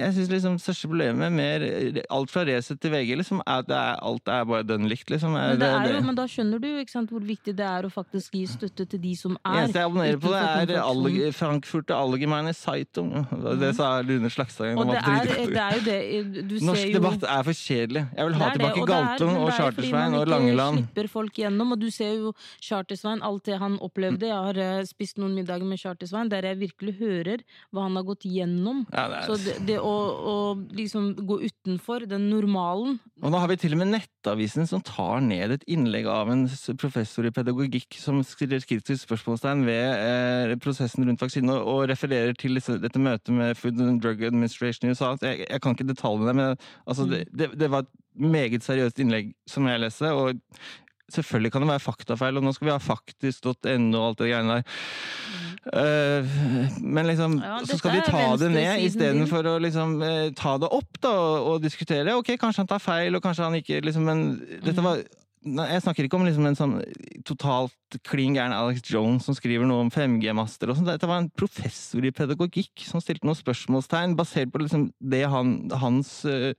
S4: jeg syns liksom største problemet med alt fra Resett til VG liksom, er at det er, alt er bare dønn likt. Liksom.
S3: men, det er jo, men da skjønner du sant, hvor viktig det er å faktisk gi støtte til de som er
S4: eneste jeg abonnerer på, det er
S3: Frankfurt
S4: og Frankfurter Allgemeine Zeitung. Det sa Lune Slagstad.
S3: en
S4: gang.
S3: det er, det er jo det du
S4: Norsk debatt er for kjedelig. Jeg vil ha
S3: er
S4: tilbake
S3: og er-
S4: Galtung
S3: men
S4: og
S3: er
S4: Chartersveien og Langeland.
S3: slipper folk gjennom, og du ser jo Chartersveien, alt det han opplevde. Jeg har eh, spist noen middager med Chartersveien der jeg virkelig hører hva han har gått gjennom.
S4: Ja, det er-
S3: Så det, det å, å liksom gå utenfor den normalen
S4: Og nå har vi til og med Nettavisen som tar ned et innlegg av en professor i pedagogikk som stiller kritiske spørsmålstegn ved eh, prosessen rundt vaksinen, og, og refererer til disse, dette møtet med Food and Drug Administration i USA. Jeg, jeg kan ikke detaljene, men altså, det, det, det var et meget seriøst innlegg som jeg leste. og Selvfølgelig kan det være faktafeil, og nå skal vi ha faktisk.no og alt det greiene der. Eh, men liksom,
S3: Ja,
S4: så skal de ta det ned istedenfor å liksom, eh, ta det opp da, og, diskutere. Ok, kanskje han tar feil, og kanskje han ikke liksom, Men dette
S3: Mm.
S4: var Jeg snakker ikke om liksom en sånn totalt klin gæren Alex Jones som skriver noe om 5G-master og sånn. Dette var en professor i pedagogikk som stilte noen spørsmålstegn basert på liksom det han, hans eh,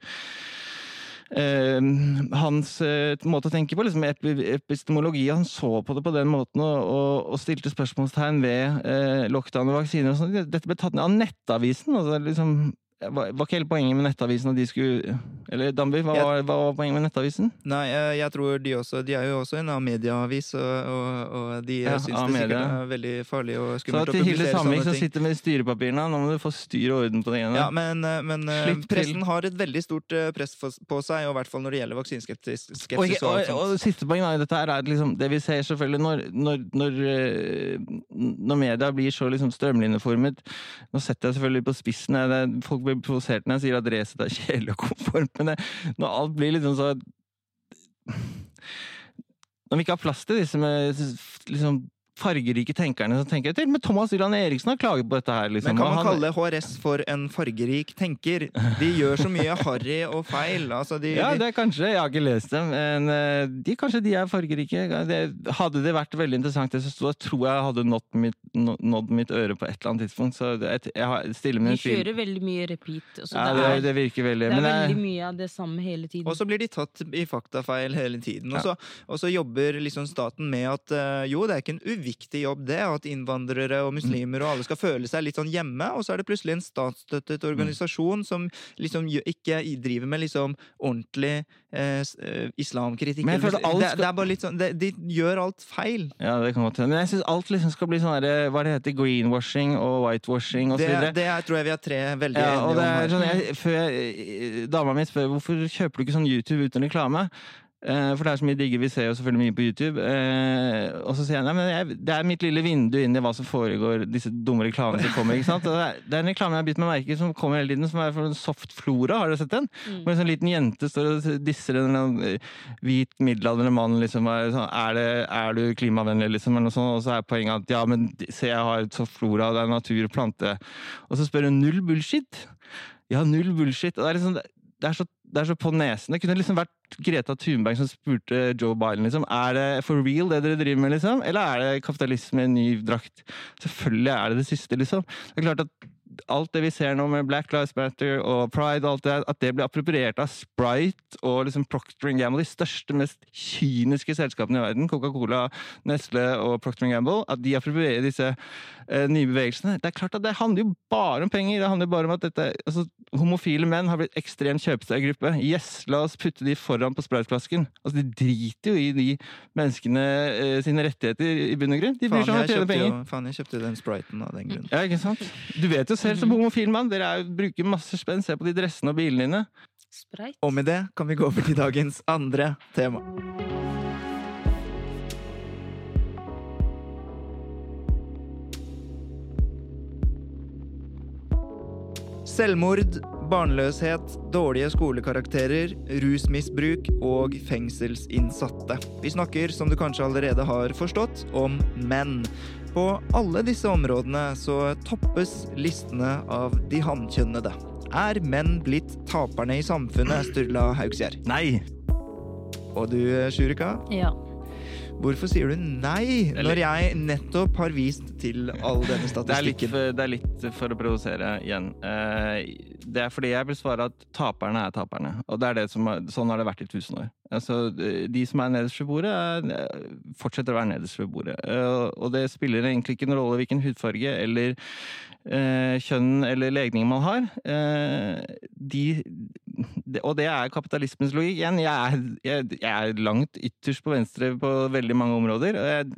S4: hans eh, måte å tenke på, liksom epi epistemologi. Han så på det på den måten og, og, og stilte spørsmålstegn ved eh, lockdown og vaksiner. og sånn. Dette ble tatt ned av Nettavisen. Altså, liksom, var, var ikke hele poenget med Nettavisen at de skulle Eller Damby, hva, var- hva var poenget med Nettavisen?
S1: Nei, jeg, tror de også De er jo også en medieavis, og, og, og de
S4: Ja,
S1: syns det sikkert er veldig farlig og
S4: Så
S1: skummelt å
S4: til Hilde
S1: Samvik
S4: som sitter med styrepapirene, nå må du få styr og orden på det igjen.
S1: Ja, men, eh, men
S4: pressen til.
S1: har et veldig stort eh, press på seg, og i hvert fall når det gjelder vaksineskepsis.
S4: Og,
S1: og
S4: og, og siste poeng i dette her er liksom, det vi ser selvfølgelig når, når, når, eh, når media blir så liksom strømlinjeformet Nå setter jeg selvfølgelig på spissen, det, folk blir provosert når jeg sier at racet er kjedelig og konformt, men det, når alt blir liksom så Når vi ikke har plass til disse med liksom fargerike tenkerne, som tenker til men Thomas Dylan Eriksen har klaget på dette her. Liksom.
S1: Men kan man
S4: han-
S1: kalle HRS for en fargerik tenker? De gjør så mye harry og feil. Altså, de,
S4: Ja, det er kanskje. Jeg har ikke lest dem. Men eh, de, kanskje de er fargerike. Det, hadde det vært veldig interessant, det som sto, tror jeg hadde nådd mitt, nådd mitt øre på et eller annet tidspunkt. Så det, jeg, jeg stiller meg en tvil.
S3: kjører veldig mye repeat. Så
S4: Ja,
S3: det,
S4: det,
S3: er,
S4: det virker veldig.
S3: det er veldig mye av det samme hele tiden.
S1: og så blir de tatt i faktafeil hele tiden. Og
S4: Ja.
S1: så, og så jobber liksom staten med at eh, jo, det er ikke en uviktig jobb, det. At innvandrere og muslimer og alle skal føle seg litt sånn hjemme. Og så er det plutselig en statsstøttet organisasjon som liksom ikke driver med liksom ordentlig eh, eh, islamkritikk.
S4: Men jeg føler alt skal...
S1: det,
S4: det
S1: er bare litt sånn, det, De gjør alt feil.
S4: ja, det kan godt hende. Men jeg syns alt liksom skal bli sånn der, hva det heter, greenwashing og whitewashing og så
S1: Det,
S4: videre.
S1: det er, tror jeg vi er tre veldig
S4: Ja, og
S1: enige
S4: det
S1: om.
S4: er sånn, jeg, før jeg, Dama mi spør hvorfor kjøper du ikke sånn YouTube uten reklame. Eh, for det er så mye digge. Vi ser jo selvfølgelig mye på YouTube. Eh, og så sier jeg nei, men jeg, det er mitt lille vindu inn i hva som foregår, disse dumme reklamene som kommer. ikke sant? Det, er, det er en reklame jeg har bitt meg merke i som kommer hele tiden, som er fra Soft Flora. Har dere sett den? Hvor en sånn liten jente står og disser en eh, hvit middelaldrende mann. liksom, er, sånn, er, det, er du klimavennlig, liksom? eller noe sånt, Og så er poenget at ja, men se, jeg har Soft Flora, det er natur, plante Og så spør hun null bullshit. Ja, null bullshit. Og det er liksom, det er så, det er så på nesen. Det kunne liksom vært Greta Thunberg som spurte Joe Biden liksom, er det for real det dere driver med, liksom? Eller er det kapitalisme i ny drakt? Selvfølgelig er det det siste, liksom. Det er klart at alt det vi ser nå med Black Lives Matter og Pride, og alt det, at det blir appropriert av Sprite og liksom Procter Gamble, de største, mest kyniske selskapene i verden, Coca-Cola, Nestle og Procter Gamble, at de approprierer disse eh, nye bevegelsene. Det er klart at det handler jo bare om penger. Det handler bare om at dette, altså, homofile menn har blitt ekstremt kjøpesterk gruppe. Yes, la oss putte de foran på Sprite-flasken. Altså, de driter jo i de menneskene eh, sine rettigheter i bunn og grunn. De bryr seg om å tjene
S1: kjøpte jo,
S4: penger.
S1: faen, jeg kjøpte den spriten av den grunn.
S4: Ja, ikke sant? Du vet jo selv som homofil mann, dere er, bruker masse spenn. Se på de dressene og bilene dine.
S3: Spreit.
S1: Og med det kan vi gå over til dagens andre tema. Selvmord, barnløshet, dårlige skolekarakterer, rusmisbruk og fengselsinnsatte. Vi snakker, som du kanskje allerede har forstått, om menn. På alle disse områdene så toppes listene av de hankjønnede. Er menn blitt taperne i samfunnet, Sturla Haugsgjerd?
S4: Nei!
S1: Og du, Sjurika?
S3: Ja.
S1: Hvorfor sier du nei, når jeg nettopp har vist til all denne
S4: Det er, litt,
S1: statistikken?
S4: det er litt for å provosere igjen. Eh, Det er fordi jeg vil svare at taperne er taperne. Og det er det som, sånn har det vært i tusen år. Altså, de som er nederst ved bordet, er, fortsetter å være nederst ved bordet. Eh, Og det spiller egentlig ikke noen rolle hvilken hudfarge eller kjønn eller legning man har. Eh, de, og det er kapitalismens logikk. Igjen, jeg er, jeg, jeg er langt ytterst på venstre på veldig mange områder. jeg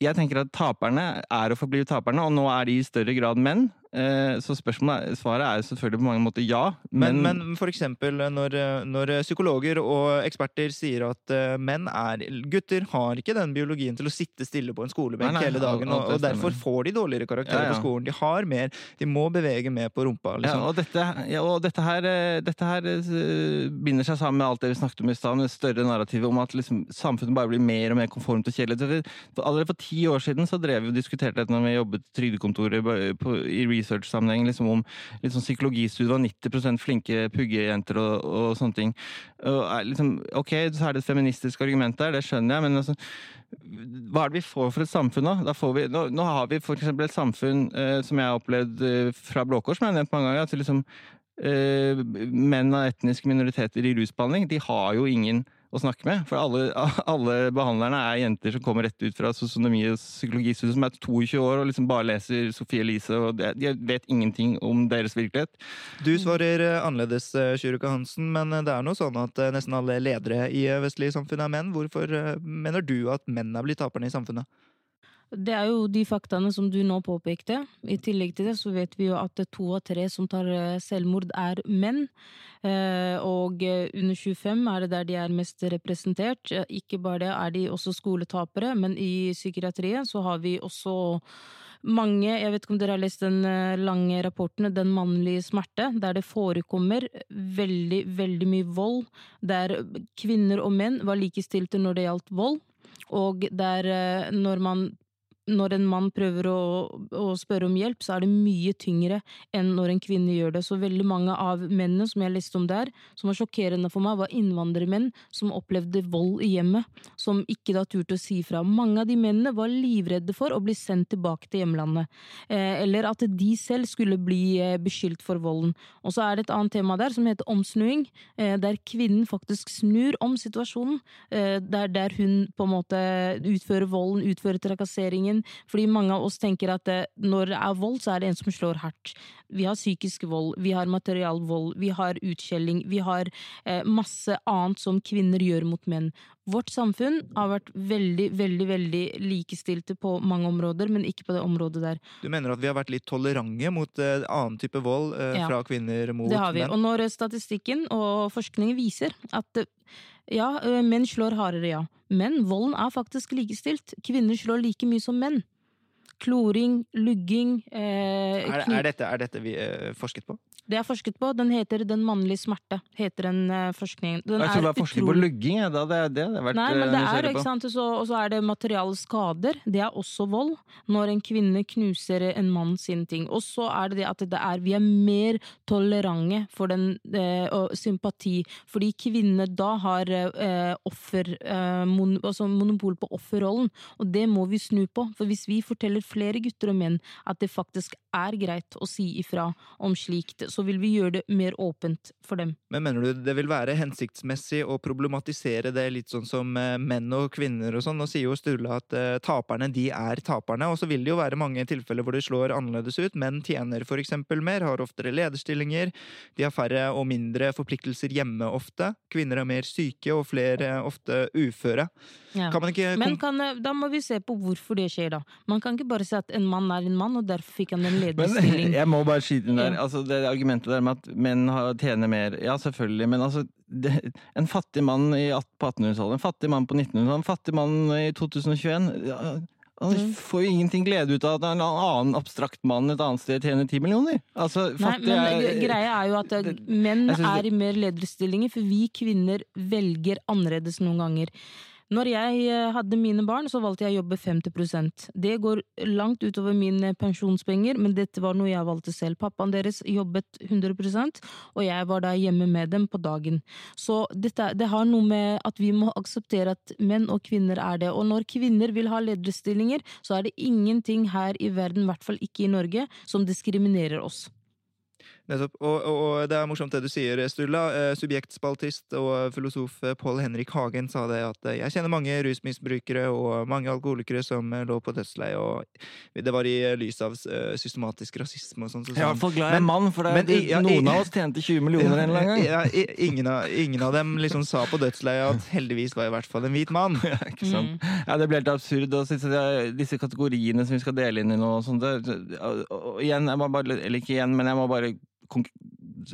S4: jeg tenker at taperne er å forbli taperne, og nå er de i større grad menn. Eh, Så spørsmålet, svaret er jo selvfølgelig på mange måter ja,
S1: Men,
S4: men,
S1: men for eksempel når, når psykologer og eksperter sier at eh, menn er Gutter har ikke den biologien til å sitte stille på en skolebenk
S4: Nei, nei,
S1: hele dagen, og, og derfor får de dårligere karakterer
S4: Ja, ja.
S1: på skolen. De har mer De må bevege mer på rumpa,
S4: ja,
S1: liksom.
S4: og, dette, ja, og dette her, eh, dette her eh, binder seg sammen med alt det vi snakket om i stad, med det større narrativet om at liksom, samfunnet bare blir mer og mer konformt og kjedelig. Allerede for ti år siden så drev vi og diskuterte dette når vi jobbet Trygdekontoret i research-sammenheng, liksom om liksom psykologistudiet var og 90% flinke puggejenter og, og sånne ting. Og liksom, ok, så er det et feministisk argument der, det skjønner jeg, men altså hva er det vi får for et samfunn da? Da vi, nå, nå har vi eksempel et samfunn eh, som jeg har opplevd eh, fra Blå Kors, som jeg har nevnt mange ganger. at liksom eh, Menn av etniske minoriteter i rusbehandling, de har jo ingen å snakke med. For alle, alle behandlerne er jenter som kommer rett ut fra sosionomi og psykologistudiet, som er 22 år og liksom bare leser Sophie Elise, og de, vet ingenting om deres virkelighet.
S1: Du svarer eh, annerledes, Sjuruka Hansen, men eh, det er nå sånn at eh, nesten alle ledere i eh, vestlige samfunn er menn. Hvorfor eh, mener du at menn er blitt taperne i samfunnet?
S3: Det er jo de faktaene som du nå påpekte. I tillegg til det så vet vi jo at to av tre som tar eh, selvmord, er menn. Eh, Og eh, under 25 er det der de er mest representert. Ikke bare det er de også skoletapere, men i psykiatrien så har vi også mange, jeg vet ikke om dere har lest den lange rapporten Den mannlige smerte, der det forekommer veldig, veldig mye vold. Der kvinner og menn var likestilte når det gjaldt vold. Og der når man når en mann prøver å, å spørre om hjelp, så er det mye tyngre enn når en kvinne gjør det. Så veldig mange av mennene som jeg leste om der, som var sjokkerende for meg, var innvandrermenn som opplevde vold i hjemmet, som ikke da turte å si fra. Mange av de mennene var livredde for å bli sendt tilbake til hjemlandet, eh, eller at de selv skulle bli eh, beskyldt for volden. Og så er det et annet tema der som heter omsnuing, eh, der kvinnen faktisk snur om situasjonen, der, der hun på en måte utfører volden, utfører trakasseringen, fordi mange av oss tenker at eh, når det er vold, så er det en som slår hardt. Vi har psykisk vold, vi har materialvold, vi har utskjelling, vi har eh, masse annet som kvinner gjør mot menn. Vårt samfunn har vært veldig, veldig veldig likestilte på mange områder, men ikke på det området der.
S1: Du mener at vi har vært litt tolerante mot eh, annen type vold eh,
S3: Ja.
S1: fra kvinner mot menn?
S3: Det har vi.
S1: menn?
S3: Og når statistikken og forskningen viser at eh, ja, eh, menn slår hardere, ja. Men volden er faktisk likestilt. Kvinner slår like mye som menn. Kloring, lugging eh,
S1: Er, er, dette, er dette vi eh, forsket på?
S3: Det er forsket på. Den heter Den mannlige smerte. heter den eh, forskningen. Den
S4: Jeg tror det
S3: er
S4: forskning på lugging. jeg, Da. Det det har vært
S3: Nei, men
S4: eh,
S3: det er, ikke sant, så, og så er det materiale skader. Det er også vold. Når en kvinne knuser en mann sin ting. Og så er det det at det er, vi er mer tolerante for den eh, og sympati. Fordi kvinner da har eh, offer, eh, mon, altså monopol på offerrollen. Og det må vi snu på. For hvis vi forteller flere gutter og menn at det faktisk er greit å si ifra om slikt, så vil vi gjøre det mer åpent for dem.
S1: Men mener du det vil være hensiktsmessig å problematisere det litt sånn som eh, menn og kvinner og sånn? Nå sier jo Sturla at eh, taperne, de er taperne, og så vil det jo være mange tilfeller hvor det slår annerledes ut. Menn tjener for eksempel mer, har oftere lederstillinger, de har færre og mindre forpliktelser hjemme ofte. Kvinner er mer syke og flere ofte uføre.
S3: Ja.
S1: Kan man ikke
S3: Men kan, da må vi se på hvorfor det skjer, da. Man kan ikke bare si at en mann er en mann, og derfor fikk han en
S4: Men
S3: lederstilling.
S4: jeg må bare skyte inn der.
S3: Ja.
S4: Altså, det argumentet der med at menn tjener mer. Ja, selvfølgelig. Men altså, det, en fattig mann i, på 1800-tallet, en fattig mann på 1900-tallet, en fattig mann i 2021 ja, han
S3: Mm.
S4: får jo ingenting glede ut av at en annen abstrakt mann et annet sted tjener ti millioner. Altså,
S3: Nei, men greia er jo at
S4: det-
S3: menn er i mer lederstillinger, for vi kvinner velger annerledes noen ganger. Når jeg eh, hadde mine barn, så valgte jeg å jobbe 50% Det går langt utover mine pensjonspenger, men dette var noe jeg valgte selv. Pappaen deres jobbet 100% og jeg var da hjemme med dem på dagen. Så dette, det har noe med at vi må akseptere at menn og kvinner er det. Og når kvinner vil ha lederstillinger, så er det ingenting her i verden, i hvert fall ikke i Norge, som diskriminerer oss.
S1: Nettopp. Og, og, og det er morsomt det du sier, Sturla. Eh, Subjektspaltist og filosof eh, Pål Henrik Hagen sa det at eh, jeg kjenner mange rusmisbrukere og mange alkoholikere som lå på dødsleiet, og det var i lys av systematisk rasisme og sånn. så
S4: Jeg er i hvert fall glad jeg er
S1: Men-
S4: mann, for det,
S1: men i- ja,
S4: noen av oss tjente 20 millioner en eller annen gang.
S1: Ja, ingen, av, ingen av dem liksom sa på dødsleiet at heldigvis var jeg i hvert fall en hvit mann.
S4: Ja, ikke sant? Ja, det blir helt absurd. Og disse, disse kategoriene som vi skal dele inn i nå og sånt, og, og, igjen, jeg må bare, eller ikke igjen, men jeg må bare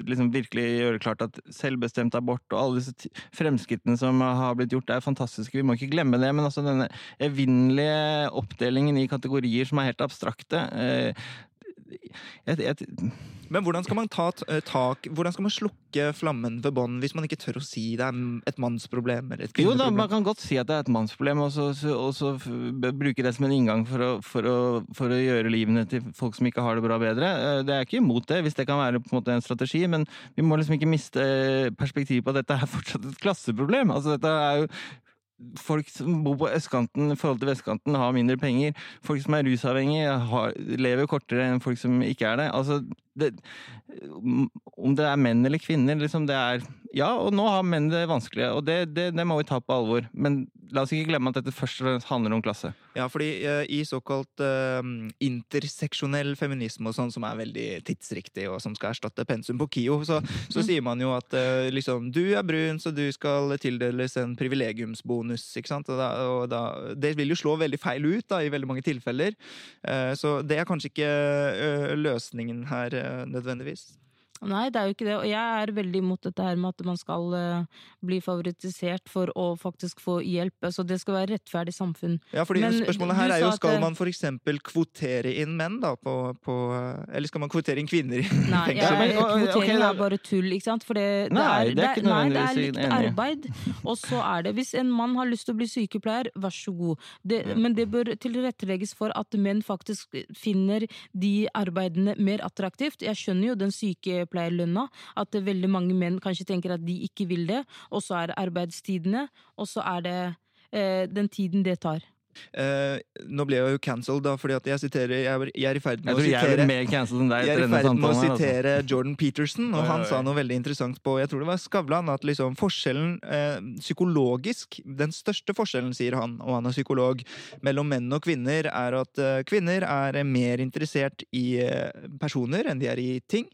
S4: liksom virkelig gjøre klart at selvbestemt abort og alle disse fremskrittene som har blitt gjort, er fantastiske. Vi må ikke glemme det. Men altså denne evinnelige oppdelingen i kategorier som er helt abstrakte eh, jeg, jeg,
S1: Men hvordan skal man ta eh, tak Hvordan skal man slukke flammen ved bånd hvis man ikke tør å si det er et mannsproblem eller et
S4: Jo da, man kan godt si at det er et mannsproblem, og så, og så bruke det som en inngang for å, for, å, for å gjøre livene til folk som ikke har det bra, bedre. Eh, Det er ikke imot det, hvis det kan være på en måte en strategi, men vi må liksom ikke miste perspektivet på at dette er fortsatt et klasseproblem. Altså dette er jo Folk som bor på østkanten i forhold til vestkanten, har mindre penger. Folk som er rusavhengige, har, lever kortere enn folk som ikke er det. Altså, det om det er menn eller kvinner, liksom det er Ja, og nå har menn det vanskelig, og det, det, det må vi ta på alvor. Men la oss ikke glemme at dette først og fremst handler om klasse.
S1: Ja, fordi uh, i såkalt uh, interseksjonell feminisme og sånn, som er veldig tidsriktig, og som skal erstatte pensum på KIO, så, så sier man jo at uh, liksom Du er brun, så du skal tildeles en privilegiumsbonus, ikke sant? Og da, og da, det vil jo slå veldig feil ut da, i veldig mange tilfeller. Eh, så det er kanskje ikke eh, løsningen her eh, nødvendigvis.
S3: Nei, det er jo ikke det. Og jeg er veldig imot dette her med at man skal eh, bli favorittisert for å faktisk få hjelp. Altså, det skal være rettferdig samfunn.
S1: Ja, fordi
S3: Men
S1: spørsmålet her er jo skal man for eksempel kvotere inn menn da på, på Eller skal man kvotere inn kvinner
S3: Nei, jeg, kvotering er bare tull, ikke sant? For det, det,
S4: Nei,
S3: er,
S4: det er ikke
S3: nei, det er likt arbeid. Og så er det Hvis en mann har lyst til å bli sykepleier, vær så god. Det, Men det bør tilrettelegges for at menn faktisk finner de arbeidene mer attraktivt. Jeg skjønner jo den sykepleierlønna, at veldig mange menn kanskje tenker at de ikke vil det. Og så er det arbeidstidene, og så er det eh, den tiden det tar.
S1: Eh, nå ble jeg jo cancelled, da, fordi at jeg siterer Jeg er, jeg er i ferd med å
S4: tror jeg
S1: sitere
S4: er enn deg
S1: jeg er i ferd med å
S4: altså.
S1: sitere Jordan Peterson, og han sa noe veldig interessant på Jeg tror det var Skavlan. At liksom forskjellen uh, psykologisk Den største forskjellen, sier han, og han er psykolog, mellom menn og kvinner, er at uh, kvinner er mer interessert i personer enn de er i ting.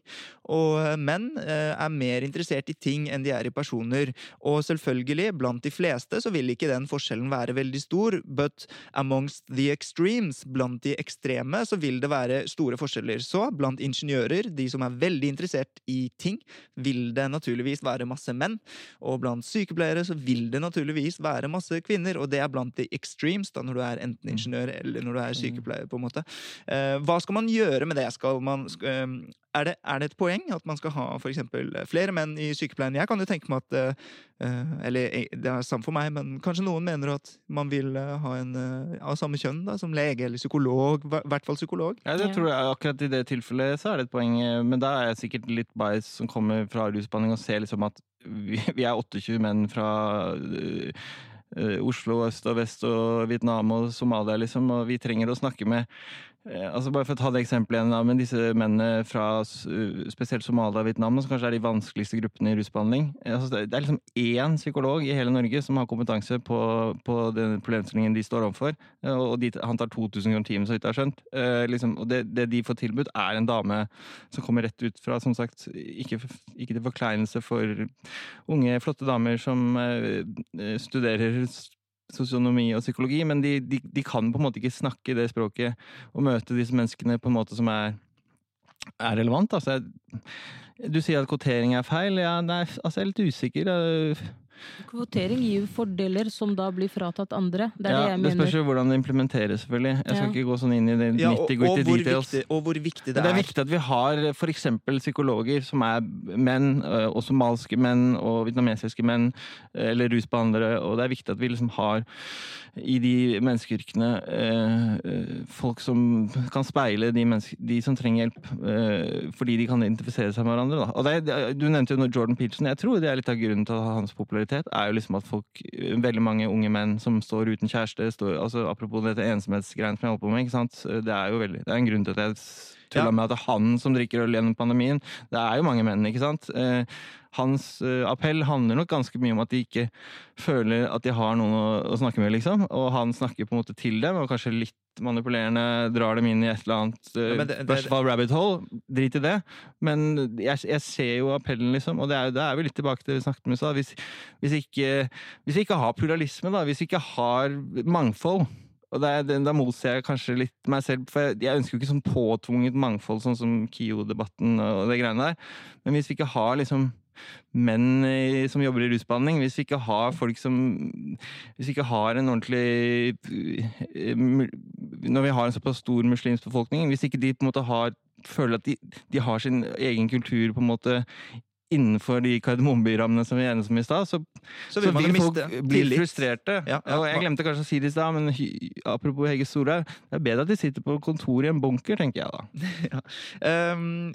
S1: Og menn er mer interessert i ting enn de er i personer. Og selvfølgelig, blant de fleste, så vil ikke den forskjellen være veldig stor, but amongst the extremes, blant de ekstreme, så vil det være store forskjeller. Så blant ingeniører, de som er veldig interessert i ting, vil det naturligvis være masse menn. Og blant sykepleiere så vil det naturligvis være masse kvinner, og det er blant de extremes, da, når du er enten ingeniør eller når du er sykepleier, på en måte. Eh, hva skal man gjøre med det? Skal man, eh, er, det, er det et poeng at man skal ha for eksempel flere menn i sykepleien? Jeg kan jo tenke meg at eh, eh, Eller eh, det er samme for meg, men kanskje noen mener at man vil eh, ha en eh, av samme kjønn, da, som lege eller psykolog. I hvert fall psykolog.
S4: Ja, det tror jeg akkurat i det tilfellet så er det et poeng, eh, men da er jeg sikkert litt bias som kommer fra rusbehandling og ser liksom at vi, vi er 28 menn fra Oslo øst og vest og Vietnam og Somalia, liksom, og vi trenger å snakke med eh, Altså Bare for å ta det eksempelet igjen, men disse mennene fra spesielt Somalia og Vietnam, som kanskje er de vanskeligste gruppene i rusbehandling eh, altså, det- er liksom én psykolog i hele Norge som har kompetanse på, på den problemstillingen de står overfor. Eh, Og de, han tar 2000 kroner timen, så vidt jeg har skjønt. Eh, liksom, og det, det de får tilbudt, er en dame som kommer rett ut fra, som sagt, ikke, ikke til forkleinelse for unge, flotte damer som eh, eh, studerer sosionomi og psykologi, men de, de, de kan på en måte ikke snakke det språket og møte disse menneskene på en måte som er, er relevant. Altså, jeg, du sier at kvotering er feil. Ja, nei, altså, jeg er litt usikker. eh,
S3: Kvotering gir jo fordeler som da blir fratatt andre. Det er
S4: ja,
S3: det jeg
S4: det spørs jo hvordan det implementeres, selvfølgelig. Jeg skal
S3: Ja.
S4: ikke gå sånn inn i det
S1: Ja, og, og, hvor viktig, og hvor viktig det,
S4: Det er viktig at vi har f.eks. psykologer som er menn, øh, og somalske menn og vietnamesiske menn, øh, eller rusbehandlere, og det er viktig at vi liksom har i de menneskeyrkene øh, folk som kan speile de, de som trenger hjelp, fordi de kan identifisere seg med hverandre. Da. Og det, er- er- du nevnte jo Jordan Peterson. Jeg tror det er litt av grunnen til hans popularitet, er jo liksom at folk, veldig mange unge menn som står uten kjæreste, står, altså apropos dette ensomhetsgreiene som jeg holder på med, ikke sant? det er jo veldig, det er en grunn til at jeg tulla
S1: Ja.
S4: med at det er han som drikker øl gjennom pandemien. Det er jo mange menn, ikke sant? Eh, hans eh, appell handler nok ganske mye om at de ikke føler at de har noen å, å snakke med, liksom. Og han snakker på en måte til dem, og kanskje litt manipulerende, drar dem inn i et eller annet
S1: Ja,
S4: uh,
S1: men det- det-
S4: rabbit hole. Drit i det. Men jeg, jeg ser jo appellen, liksom, og det er, det er vi litt tilbake til det vi snakket om i stad. Hvis, hvis, hvis vi ikke har pluralisme, da, hvis vi ikke har mangfold og Da motsier jeg kanskje litt meg selv, for jeg, jeg ønsker jo ikke sånn påtvunget mangfold, sånn som KIO-debatten og det greiene der. Men hvis vi ikke har liksom menn i, som jobber i rusbehandling, hvis vi ikke har folk som Hvis vi ikke har en ordentlig eh, Når vi har en såpass stor muslimsk befolkning, hvis ikke de på en måte har føler at de, de har sin egen kultur på en måte innenfor de kardemommeby-rammene som vi er enige om i stad, så,
S1: Så vil så
S4: vil folk bli
S1: litt.
S4: frustrerte.
S1: Ja, ja.
S4: og jeg glemte kanskje å si det i stad, men apropos Hege Storhaug, det er bedre at de sitter på kontoret i en bunker, tenker jeg da.
S1: Um,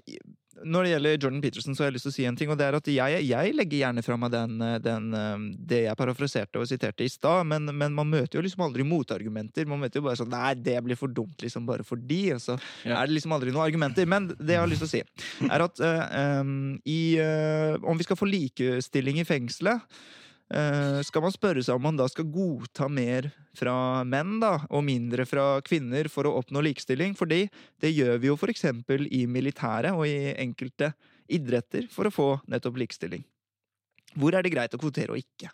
S1: når det gjelder Jordan Peterson, så har jeg lyst til å si en ting. og det er at Jeg, jeg legger gjerne fra meg den, den, um, det jeg parafraserte og siterte i stad, men, men man møter jo liksom aldri motargumenter. Man møter jo bare sånn Nei, det blir for dumt liksom bare fordi. Og så
S4: Ja.
S1: er det liksom aldri noen argumenter. Men det jeg har lyst til å si, er at uh, um, i, uh, om vi skal få likestilling i fengselet Eh, skal man spørre seg om man da skal godta mer fra menn da, og mindre fra kvinner for å oppnå likestilling? Fordi det gjør vi jo eksempel i militæret og i enkelte idretter for å få nettopp likestilling. Hvor er det greit å kvotere og ikke?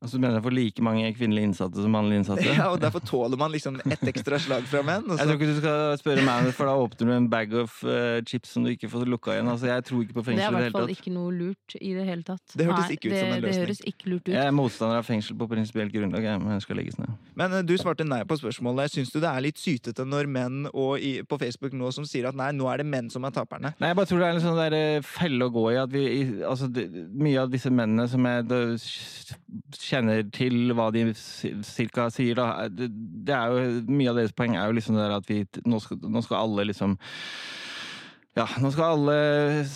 S4: Altså, du mener jeg får like mange kvinnelige innsatte som mannlige innsatte?
S1: Ja, og Derfor tåler man liksom ett ekstra slag fra menn. Og
S4: Jeg tror ikke du skal spørre meg, for da åpner du en bag of uh, chips som du ikke får lukka igjen. Altså, jeg tror ikke på fengsel
S3: i
S4: Det hele tatt. Det
S3: er
S4: i
S3: hvert
S4: fall
S3: ikke noe lurt i det hele tatt.
S1: Det hørtes ikke ut som en løsning.
S3: Det høres ikke lurt ut.
S4: Jeg er motstander av fengsel på prinsipielt grunnlag, jeg, men jeg skal legges ned.
S1: men eh, du svarte nei på spørsmålet. Syns du det er litt sytete når menn og i, på Facebook nå som sier at nei, nå er det menn som er taperne?
S4: Nei, jeg bare tror det er en sånn der eh, felle å gå i. At vi, i- altså, det, mye av disse mennene som er kjenner til hva de cirka sier, da. Det, er jo, Mye av deres poeng er jo liksom det der at vi nå skal, nå skal alle liksom Ja, nå skal alle,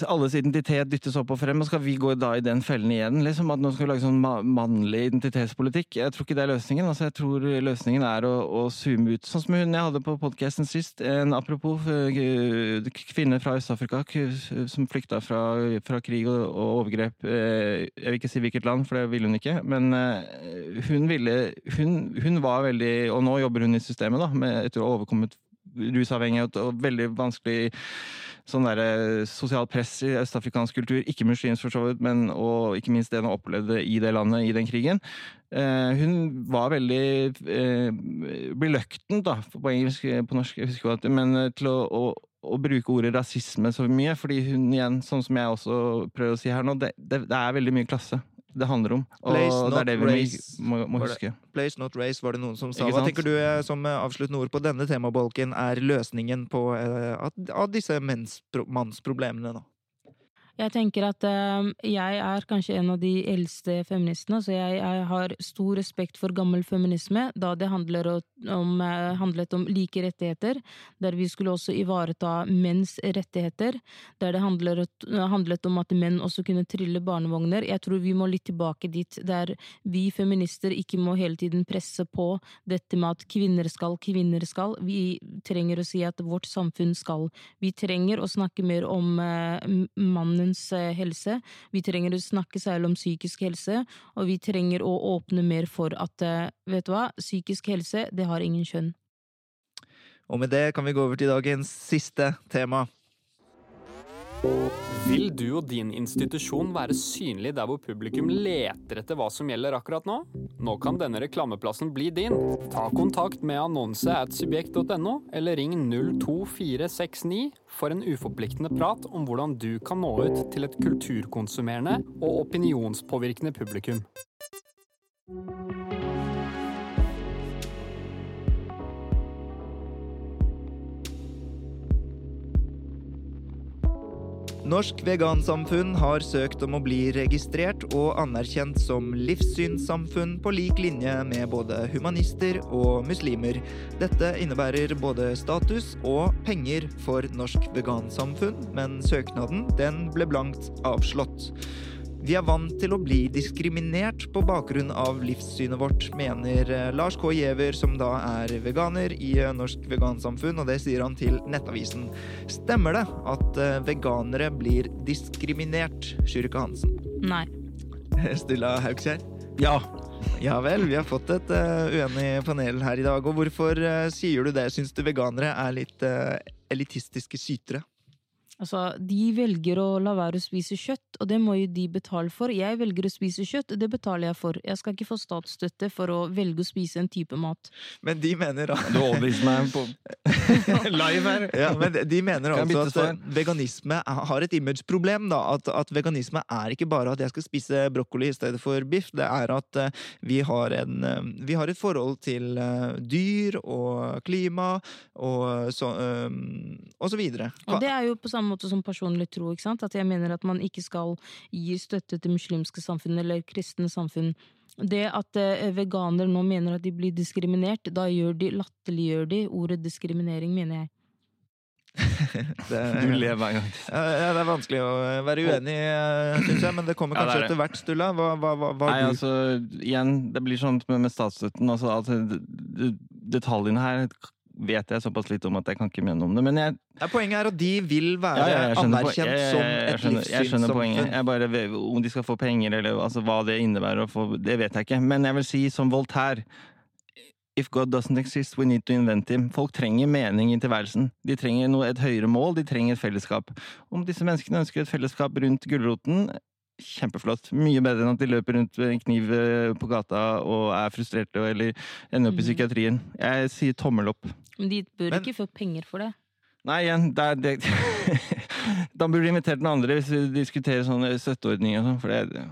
S4: alles identitet dyttes opp og frem, og skal vi gå da i den fellen igjen? liksom, At nå skal vi lage sånn mannlig identitetspolitikk? Jeg tror ikke det er løsningen. altså Jeg tror løsningen er å, å zoome ut. Sånn som hun jeg hadde på podkasten sist. En apropos uh, kvinne fra Øst-Afrika som flykta fra, fra krig og, og, overgrep. Uh, jeg vil ikke si hvilket land, for det ville hun ikke. Men uh, hun ville hun, hun, var veldig Og nå jobber hun i systemet, da, med, etter å ha overkommet rusavhengighet og veldig vanskelig sånn der, eh, sosialt press i østafrikansk kultur. Ikke muslimsk, for så vidt, men og ikke minst det hun opplevde i det landet i den krigen. Eh, hun var veldig eh, reluctant, da, på engelsk, på norsk, jeg husker ikke, men eh, til å, å, å, bruke ordet rasisme så mye. Fordi hun igjen, sånn som jeg også prøver å si her nå, det, det, det er veldig mye klasse det handler om. Og det er det vi race. må, må huske.
S1: Place not race, var det noen som sa. Hva tenker du eh, som eh, avsluttende ord på denne temabolken er løsningen på uh, av disse mannsproblemene, da?
S3: Jeg tenker at uh, jeg er kanskje en av de eldste feministene, så jeg, jeg har stor respekt for gammel feminisme, da det om, uh, handlet om like rettigheter, der vi skulle også ivareta menns rettigheter, der det handler, handlet om at menn også kunne trille barnevogner. Jeg tror vi må litt tilbake dit, der vi feminister ikke må hele tiden presse på dette med at kvinner skal, kvinner skal. Vi trenger å si at vårt samfunn skal. Vi trenger å snakke mer om uh, mannen mannens eh, helse. Vi trenger å snakke særlig om psykisk helse, og vi trenger å åpne mer for at eh, vet du hva, psykisk helse, det har ingen kjønn.
S1: Og med det kan vi gå over til dagens siste tema.
S2: Vil du og din institusjon være synlig der hvor publikum leter etter hva som gjelder akkurat nå? Nå kan denne reklameplassen bli din. Ta kontakt med annonse at subjekt.no, eller ring 02469 for en uforpliktende prat om hvordan du kan nå ut til et kulturkonsumerende og opinionspåvirkende publikum.
S1: Norsk vegansamfunn har søkt om å bli registrert og anerkjent som livssynssamfunn på lik linje med både humanister og muslimer. Dette innebærer både status og penger for Norsk vegansamfunn, men søknaden den ble blankt avslått. Vi er vant til å bli diskriminert på bakgrunn av livssynet vårt, mener eh, Lars K. Giæver, som da er veganer i eh, Norsk Vegansamfunn, og det sier han til Nettavisen. Stemmer det at eh, veganere blir diskriminert, Sjurika Hansen?
S3: Nei.
S1: Stilla Haugskjær?
S4: Ja.
S1: Ja vel, vi har fått et uh, uenig panel her i dag. Og hvorfor uh, sier du det? Syns du veganere er litt uh, elitistiske sytere?
S3: Altså, de velger å la være å spise kjøtt, og det må jo de betale for. Jeg velger å spise kjøtt, og det betaler jeg for. Jeg skal ikke få statsstøtte for å velge å spise en type mat.
S1: Men de mener da
S4: Du overbeviser meg på live her!
S1: Ja, men de mener altså at eh, veganisme har et imageproblem, da. At, at, veganisme er ikke bare at jeg skal spise brokkoli i stedet for biff. Det er at uh, vi, har en, uh, vi har et forhold til uh, dyr og klima og så, og så videre.
S3: Og det er jo på samme samme måte som personlig tro. ikke sant? At jeg mener at man ikke skal gi støtte til muslimske samfunn eller kristne samfunn. Det at eh, veganere nå mener at de blir diskriminert, da gjør de, latterliggjør de ordet diskriminering, mener jeg.
S4: det, du ler hver gang.
S1: Ja, det er vanskelig å være uenig, eh, syns jeg, men det kommer kanskje ja, det etter hvert, Stulla. Hva, hva, hva, hva
S4: Nei, altså, igjen, det blir sånn med, med statsstøtten. Altså, altså, detaljene her vet jeg såpass litt om at jeg kan ikke mene om det. Men jeg,
S1: ja, poenget er at de vil være ja, anerkjent jeg, jeg, som et livssynssamfunn.
S4: Jeg skjønner poenget. Jeg bare, om de skal få penger, eller altså, hva det innebærer, få, det vet jeg ikke. Men jeg vil si som Voltaire If God doesn't exist, we need to invent him. Folk trenger mening i tilværelsen. De trenger noe, et høyere mål, de trenger et fellesskap. Om disse menneskene ønsker et fellesskap rundt gulroten, kjempeflott. Mye bedre enn at de løper rundt med en kniv eh, på gata og er frustrerte eller ender opp i mhm. psykiatrien. Jeg sier tommel opp.
S3: Men de bør Men, ikke få penger for det?
S4: Nei, igjen, det er det. Da burde de invitert noen andre hvis vi diskuterer sånne støtteordninger og sånn, for det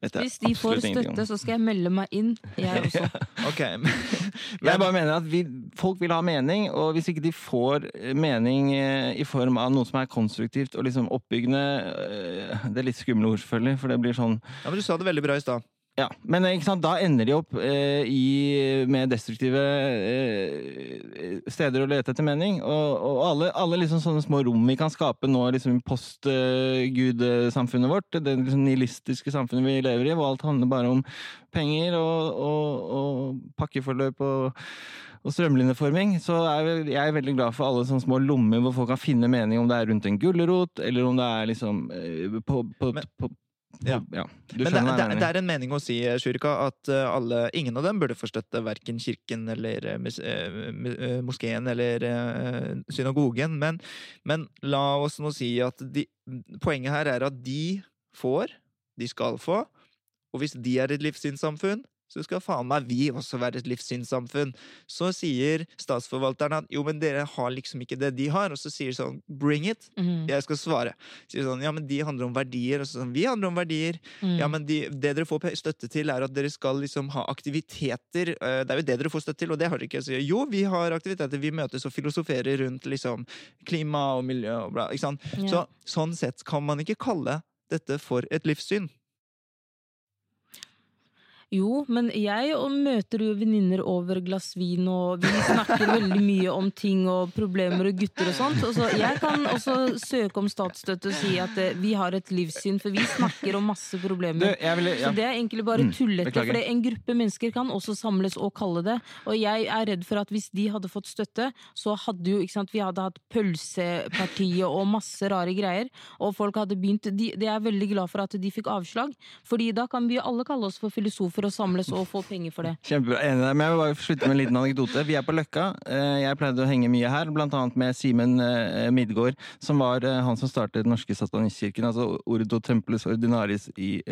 S3: hvis de får støtte, så skal jeg melde meg inn, jeg også.
S1: okay.
S4: jeg bare mener at vi, folk vil ha mening, og hvis ikke de får mening eh, i form av noe som er konstruktivt og liksom oppbyggende eh, Det er litt skumle ord, selvfølgelig, for det blir sånn
S1: Ja, Men du sa det veldig bra i stad.
S4: Ja, men ikke sant, da ender de opp eh, i, med destruktive eh, steder å lete etter mening. Og, og alle, alle liksom sånne små rom vi kan skape nå liksom i post-gud-samfunnet vårt, det liksom nihilistiske samfunnet vi lever i, hvor alt handler bare om penger og, og, og pakkeforløp og, og strømlinjeforming, så er jeg veldig glad for alle sånne små lommer hvor folk kan finne mening, om det er rundt en gulrot, eller om det er liksom eh, på, på,
S1: Men-
S4: på
S1: Ja.
S4: ja.
S1: Men det, det, det er en mening å si, Sjurika, at eh, alle, ingen av dem burde få støtte verken kirken eller eh, mus- eh, mu- eh, moskeen eller eh, synagogen. Men, men la oss nå si at de, poenget her er at de får, de skal få, og hvis de er et livssynssamfunn, så skal faen meg vi også være et livssynssamfunn. Så sier statsforvalteren at jo, men dere har liksom ikke det de har, og så sier sånn bring it.
S3: Mhm.
S1: Jeg skal svare. Sier sånn, ja, men de handler om verdier, og så sånn, vi handler om verdier.
S3: Mm.
S1: Ja, men de, det dere får støtte til, er at dere skal liksom ha aktiviteter. Eh, Det er jo det dere får støtte til, og det har dere ikke. Så, jo, vi har aktiviteter. Vi møtes og filosoferer rundt liksom klima og miljø og bla. Ikke sant?
S3: Ja.
S1: Så sånn sett kan man ikke kalle dette for et livssyn.
S3: Jo, men jeg møter jo venninner over glass vin, og vi snakker veldig mye om ting og problemer og gutter og sånt. Og så jeg kan også søke om statsstøtte og si at eh, vi har et livssyn, for vi snakker om masse
S4: Du,
S3: problemer.
S4: jeg vil, ja.
S3: Så det er egentlig bare
S4: Mm,
S3: tullete,
S4: mm,
S3: for en gruppe mennesker kan også samles og kalle det. Og jeg er redd for at hvis de hadde fått støtte, så hadde jo, ikke sant, vi hadde hatt pølsepartiet og masse rare greier, og folk hadde begynt de, de er veldig glad for at de fikk avslag, fordi da kan vi alle kalle oss for filosofer og samles og få penger for det.
S4: Kjempebra. Enig der. Men jeg vil bare slutte med en liten anekdote. Vi er på Løkka. Eh, Jeg pleide å henge mye her, annet med Simen eh, Midgård, som var eh, han som startet Den norske satanistkirken, altså Ordo Tempelus Ordinaris i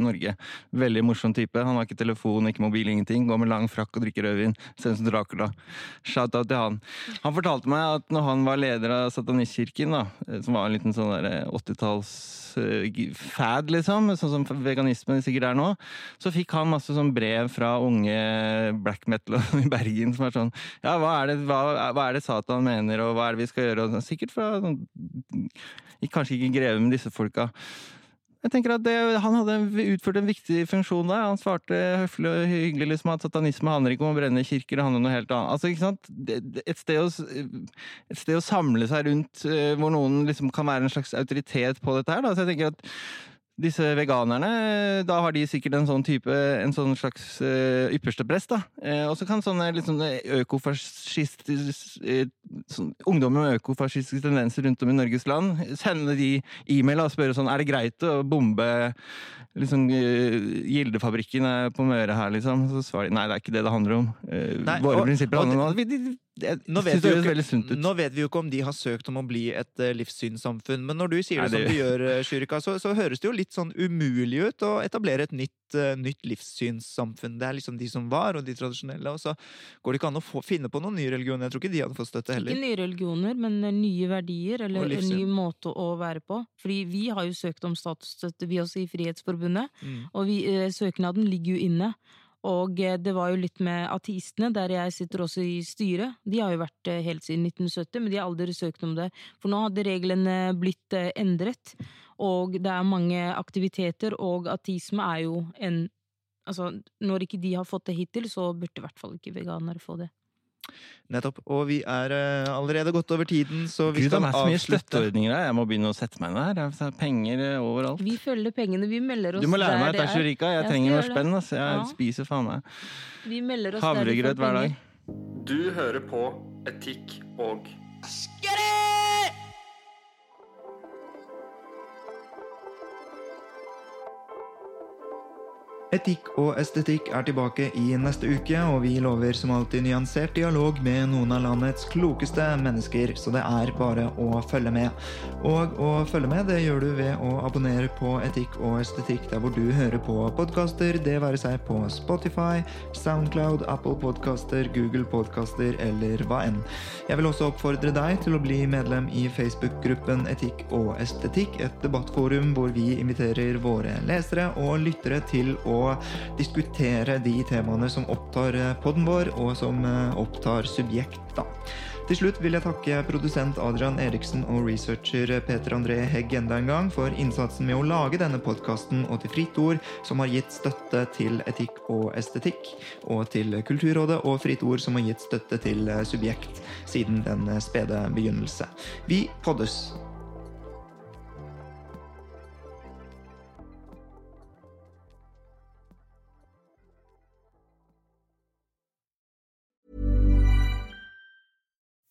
S4: Norge. Veldig morsom type. Han har ikke telefon, ikke mobil, ingenting. Går med lang frakk og drikker rødvin. Ser ut som Dracula. Shout-out til han. Han fortalte meg at når han var leder av satanistkirken, da, som var en liten sånn der, eh, 80-talls eh, g- fad, liksom, sånn som veganismen sikkert er nå, så fikk han masse sånn brev fra unge black metal i Bergen som er sånn Ja, hva er det, hva, hva er det Satan mener, og hva er det vi skal gjøre? Sånn, sikkert fra sånn, Kanskje ikke greve med disse folka. Jeg tenker at det, Han hadde utført en viktig funksjon der. Han svarte høflig og hyggelig liksom, at satanisme handler ikke om å brenne kirker, det handler om noe helt annet. Altså, ikke sant? Et sted, å, et sted å samle seg rundt eh, hvor noen liksom kan være en slags autoritet på dette her. Da. Så jeg tenker at disse veganerne, da har de sikkert en sånn type, en sånn slags uh, ypperste prest, da. Uh, og så kan sånne liksom, sånne økofascistiske eh, sånn, Ungdommer med økofascistiske tendenser rundt om i Norges land sende de e-mail og spørre sånn Er det greit å bombe liksom Gildefabrikken på Møre her, liksom? Så svarer de nei, det er ikke det det handler om.
S1: Nei,
S4: våre
S1: og-
S4: prinsipper handler om Jeg
S1: Nå vet,
S4: det
S1: ikke,
S4: ut.
S1: nå vet vi jo ikke om de har søkt om å bli et eh, livssynssamfunn, men når du sier
S4: Nei,
S1: det som du gjør, eh, Shurika, så, så høres det jo litt sånn umulig ut å etablere et nytt, uh, nytt livssynssamfunn. Det er liksom de som var, og de tradisjonelle, og så går det ikke an å få, finne på noen nye religioner. Jeg tror ikke de hadde fått støtte heller.
S3: Ikke nye religioner, men eh, nye verdier, eller en ny måte å være på. Fordi vi har jo søkt om statsstøtte, vi også i Frihetsforbundet,
S1: Mm.
S3: og vi, eh, søknaden ligger jo inne. Og eh, det var jo litt med ateistene, der jeg sitter også i styret. De har jo vært eh, helt siden 1970, men de har aldri søkt om det. For nå hadde reglene blitt eh, endret, og det er mange aktiviteter, og ateisme er jo en Altså, når ikke de har fått det hittil, så burde i hvert fall ikke veganere få det.
S1: Nettopp. Og vi er uh, allerede gått over tiden, så vi
S4: Gud, det er så mye støtteordninger her. Jeg må begynne å sette meg ned her. Det er penger eh, overalt.
S3: Vi følger pengene, vi melder oss
S4: Du må lære meg at
S3: det er.
S4: Shurika. Jeg
S3: Jeg
S4: trenger noe spenn. Altså. Jeg
S3: Ja.
S4: spiser faen meg
S3: Vi melder oss der
S4: havregrøt hver dag.
S2: Du hører på Etikk og
S1: Etikk og estetikk er tilbake i neste uke, og vi lover som alltid nyansert dialog med noen av landets klokeste mennesker, så det er bare å følge med. Og å følge med det gjør du ved å abonnere på Etikk og estetikk der hvor du hører på podkaster, det være seg på Spotify, Soundcloud, Apple Podcaster, Google Podcaster eller hva enn. Jeg vil også oppfordre deg til å bli medlem i Facebook-gruppen Etikk og estetikk, et debattforum hvor vi inviterer våre lesere og lyttere til å diskutere de temaene som opptar poden podden vår, og som eh, opptar subjekt, da. Til slutt vil jeg takke produsent Adrian Eriksen og researcher Peter André Hegg enda en gang for innsatsen med å lage denne podkasten, og til Fritt Ord, som har gitt støtte til etikk og estetikk, og til Kulturrådet og Fritt Ord, som har gitt støtte til Subjekt siden den spede begynnelse. Vi poddes!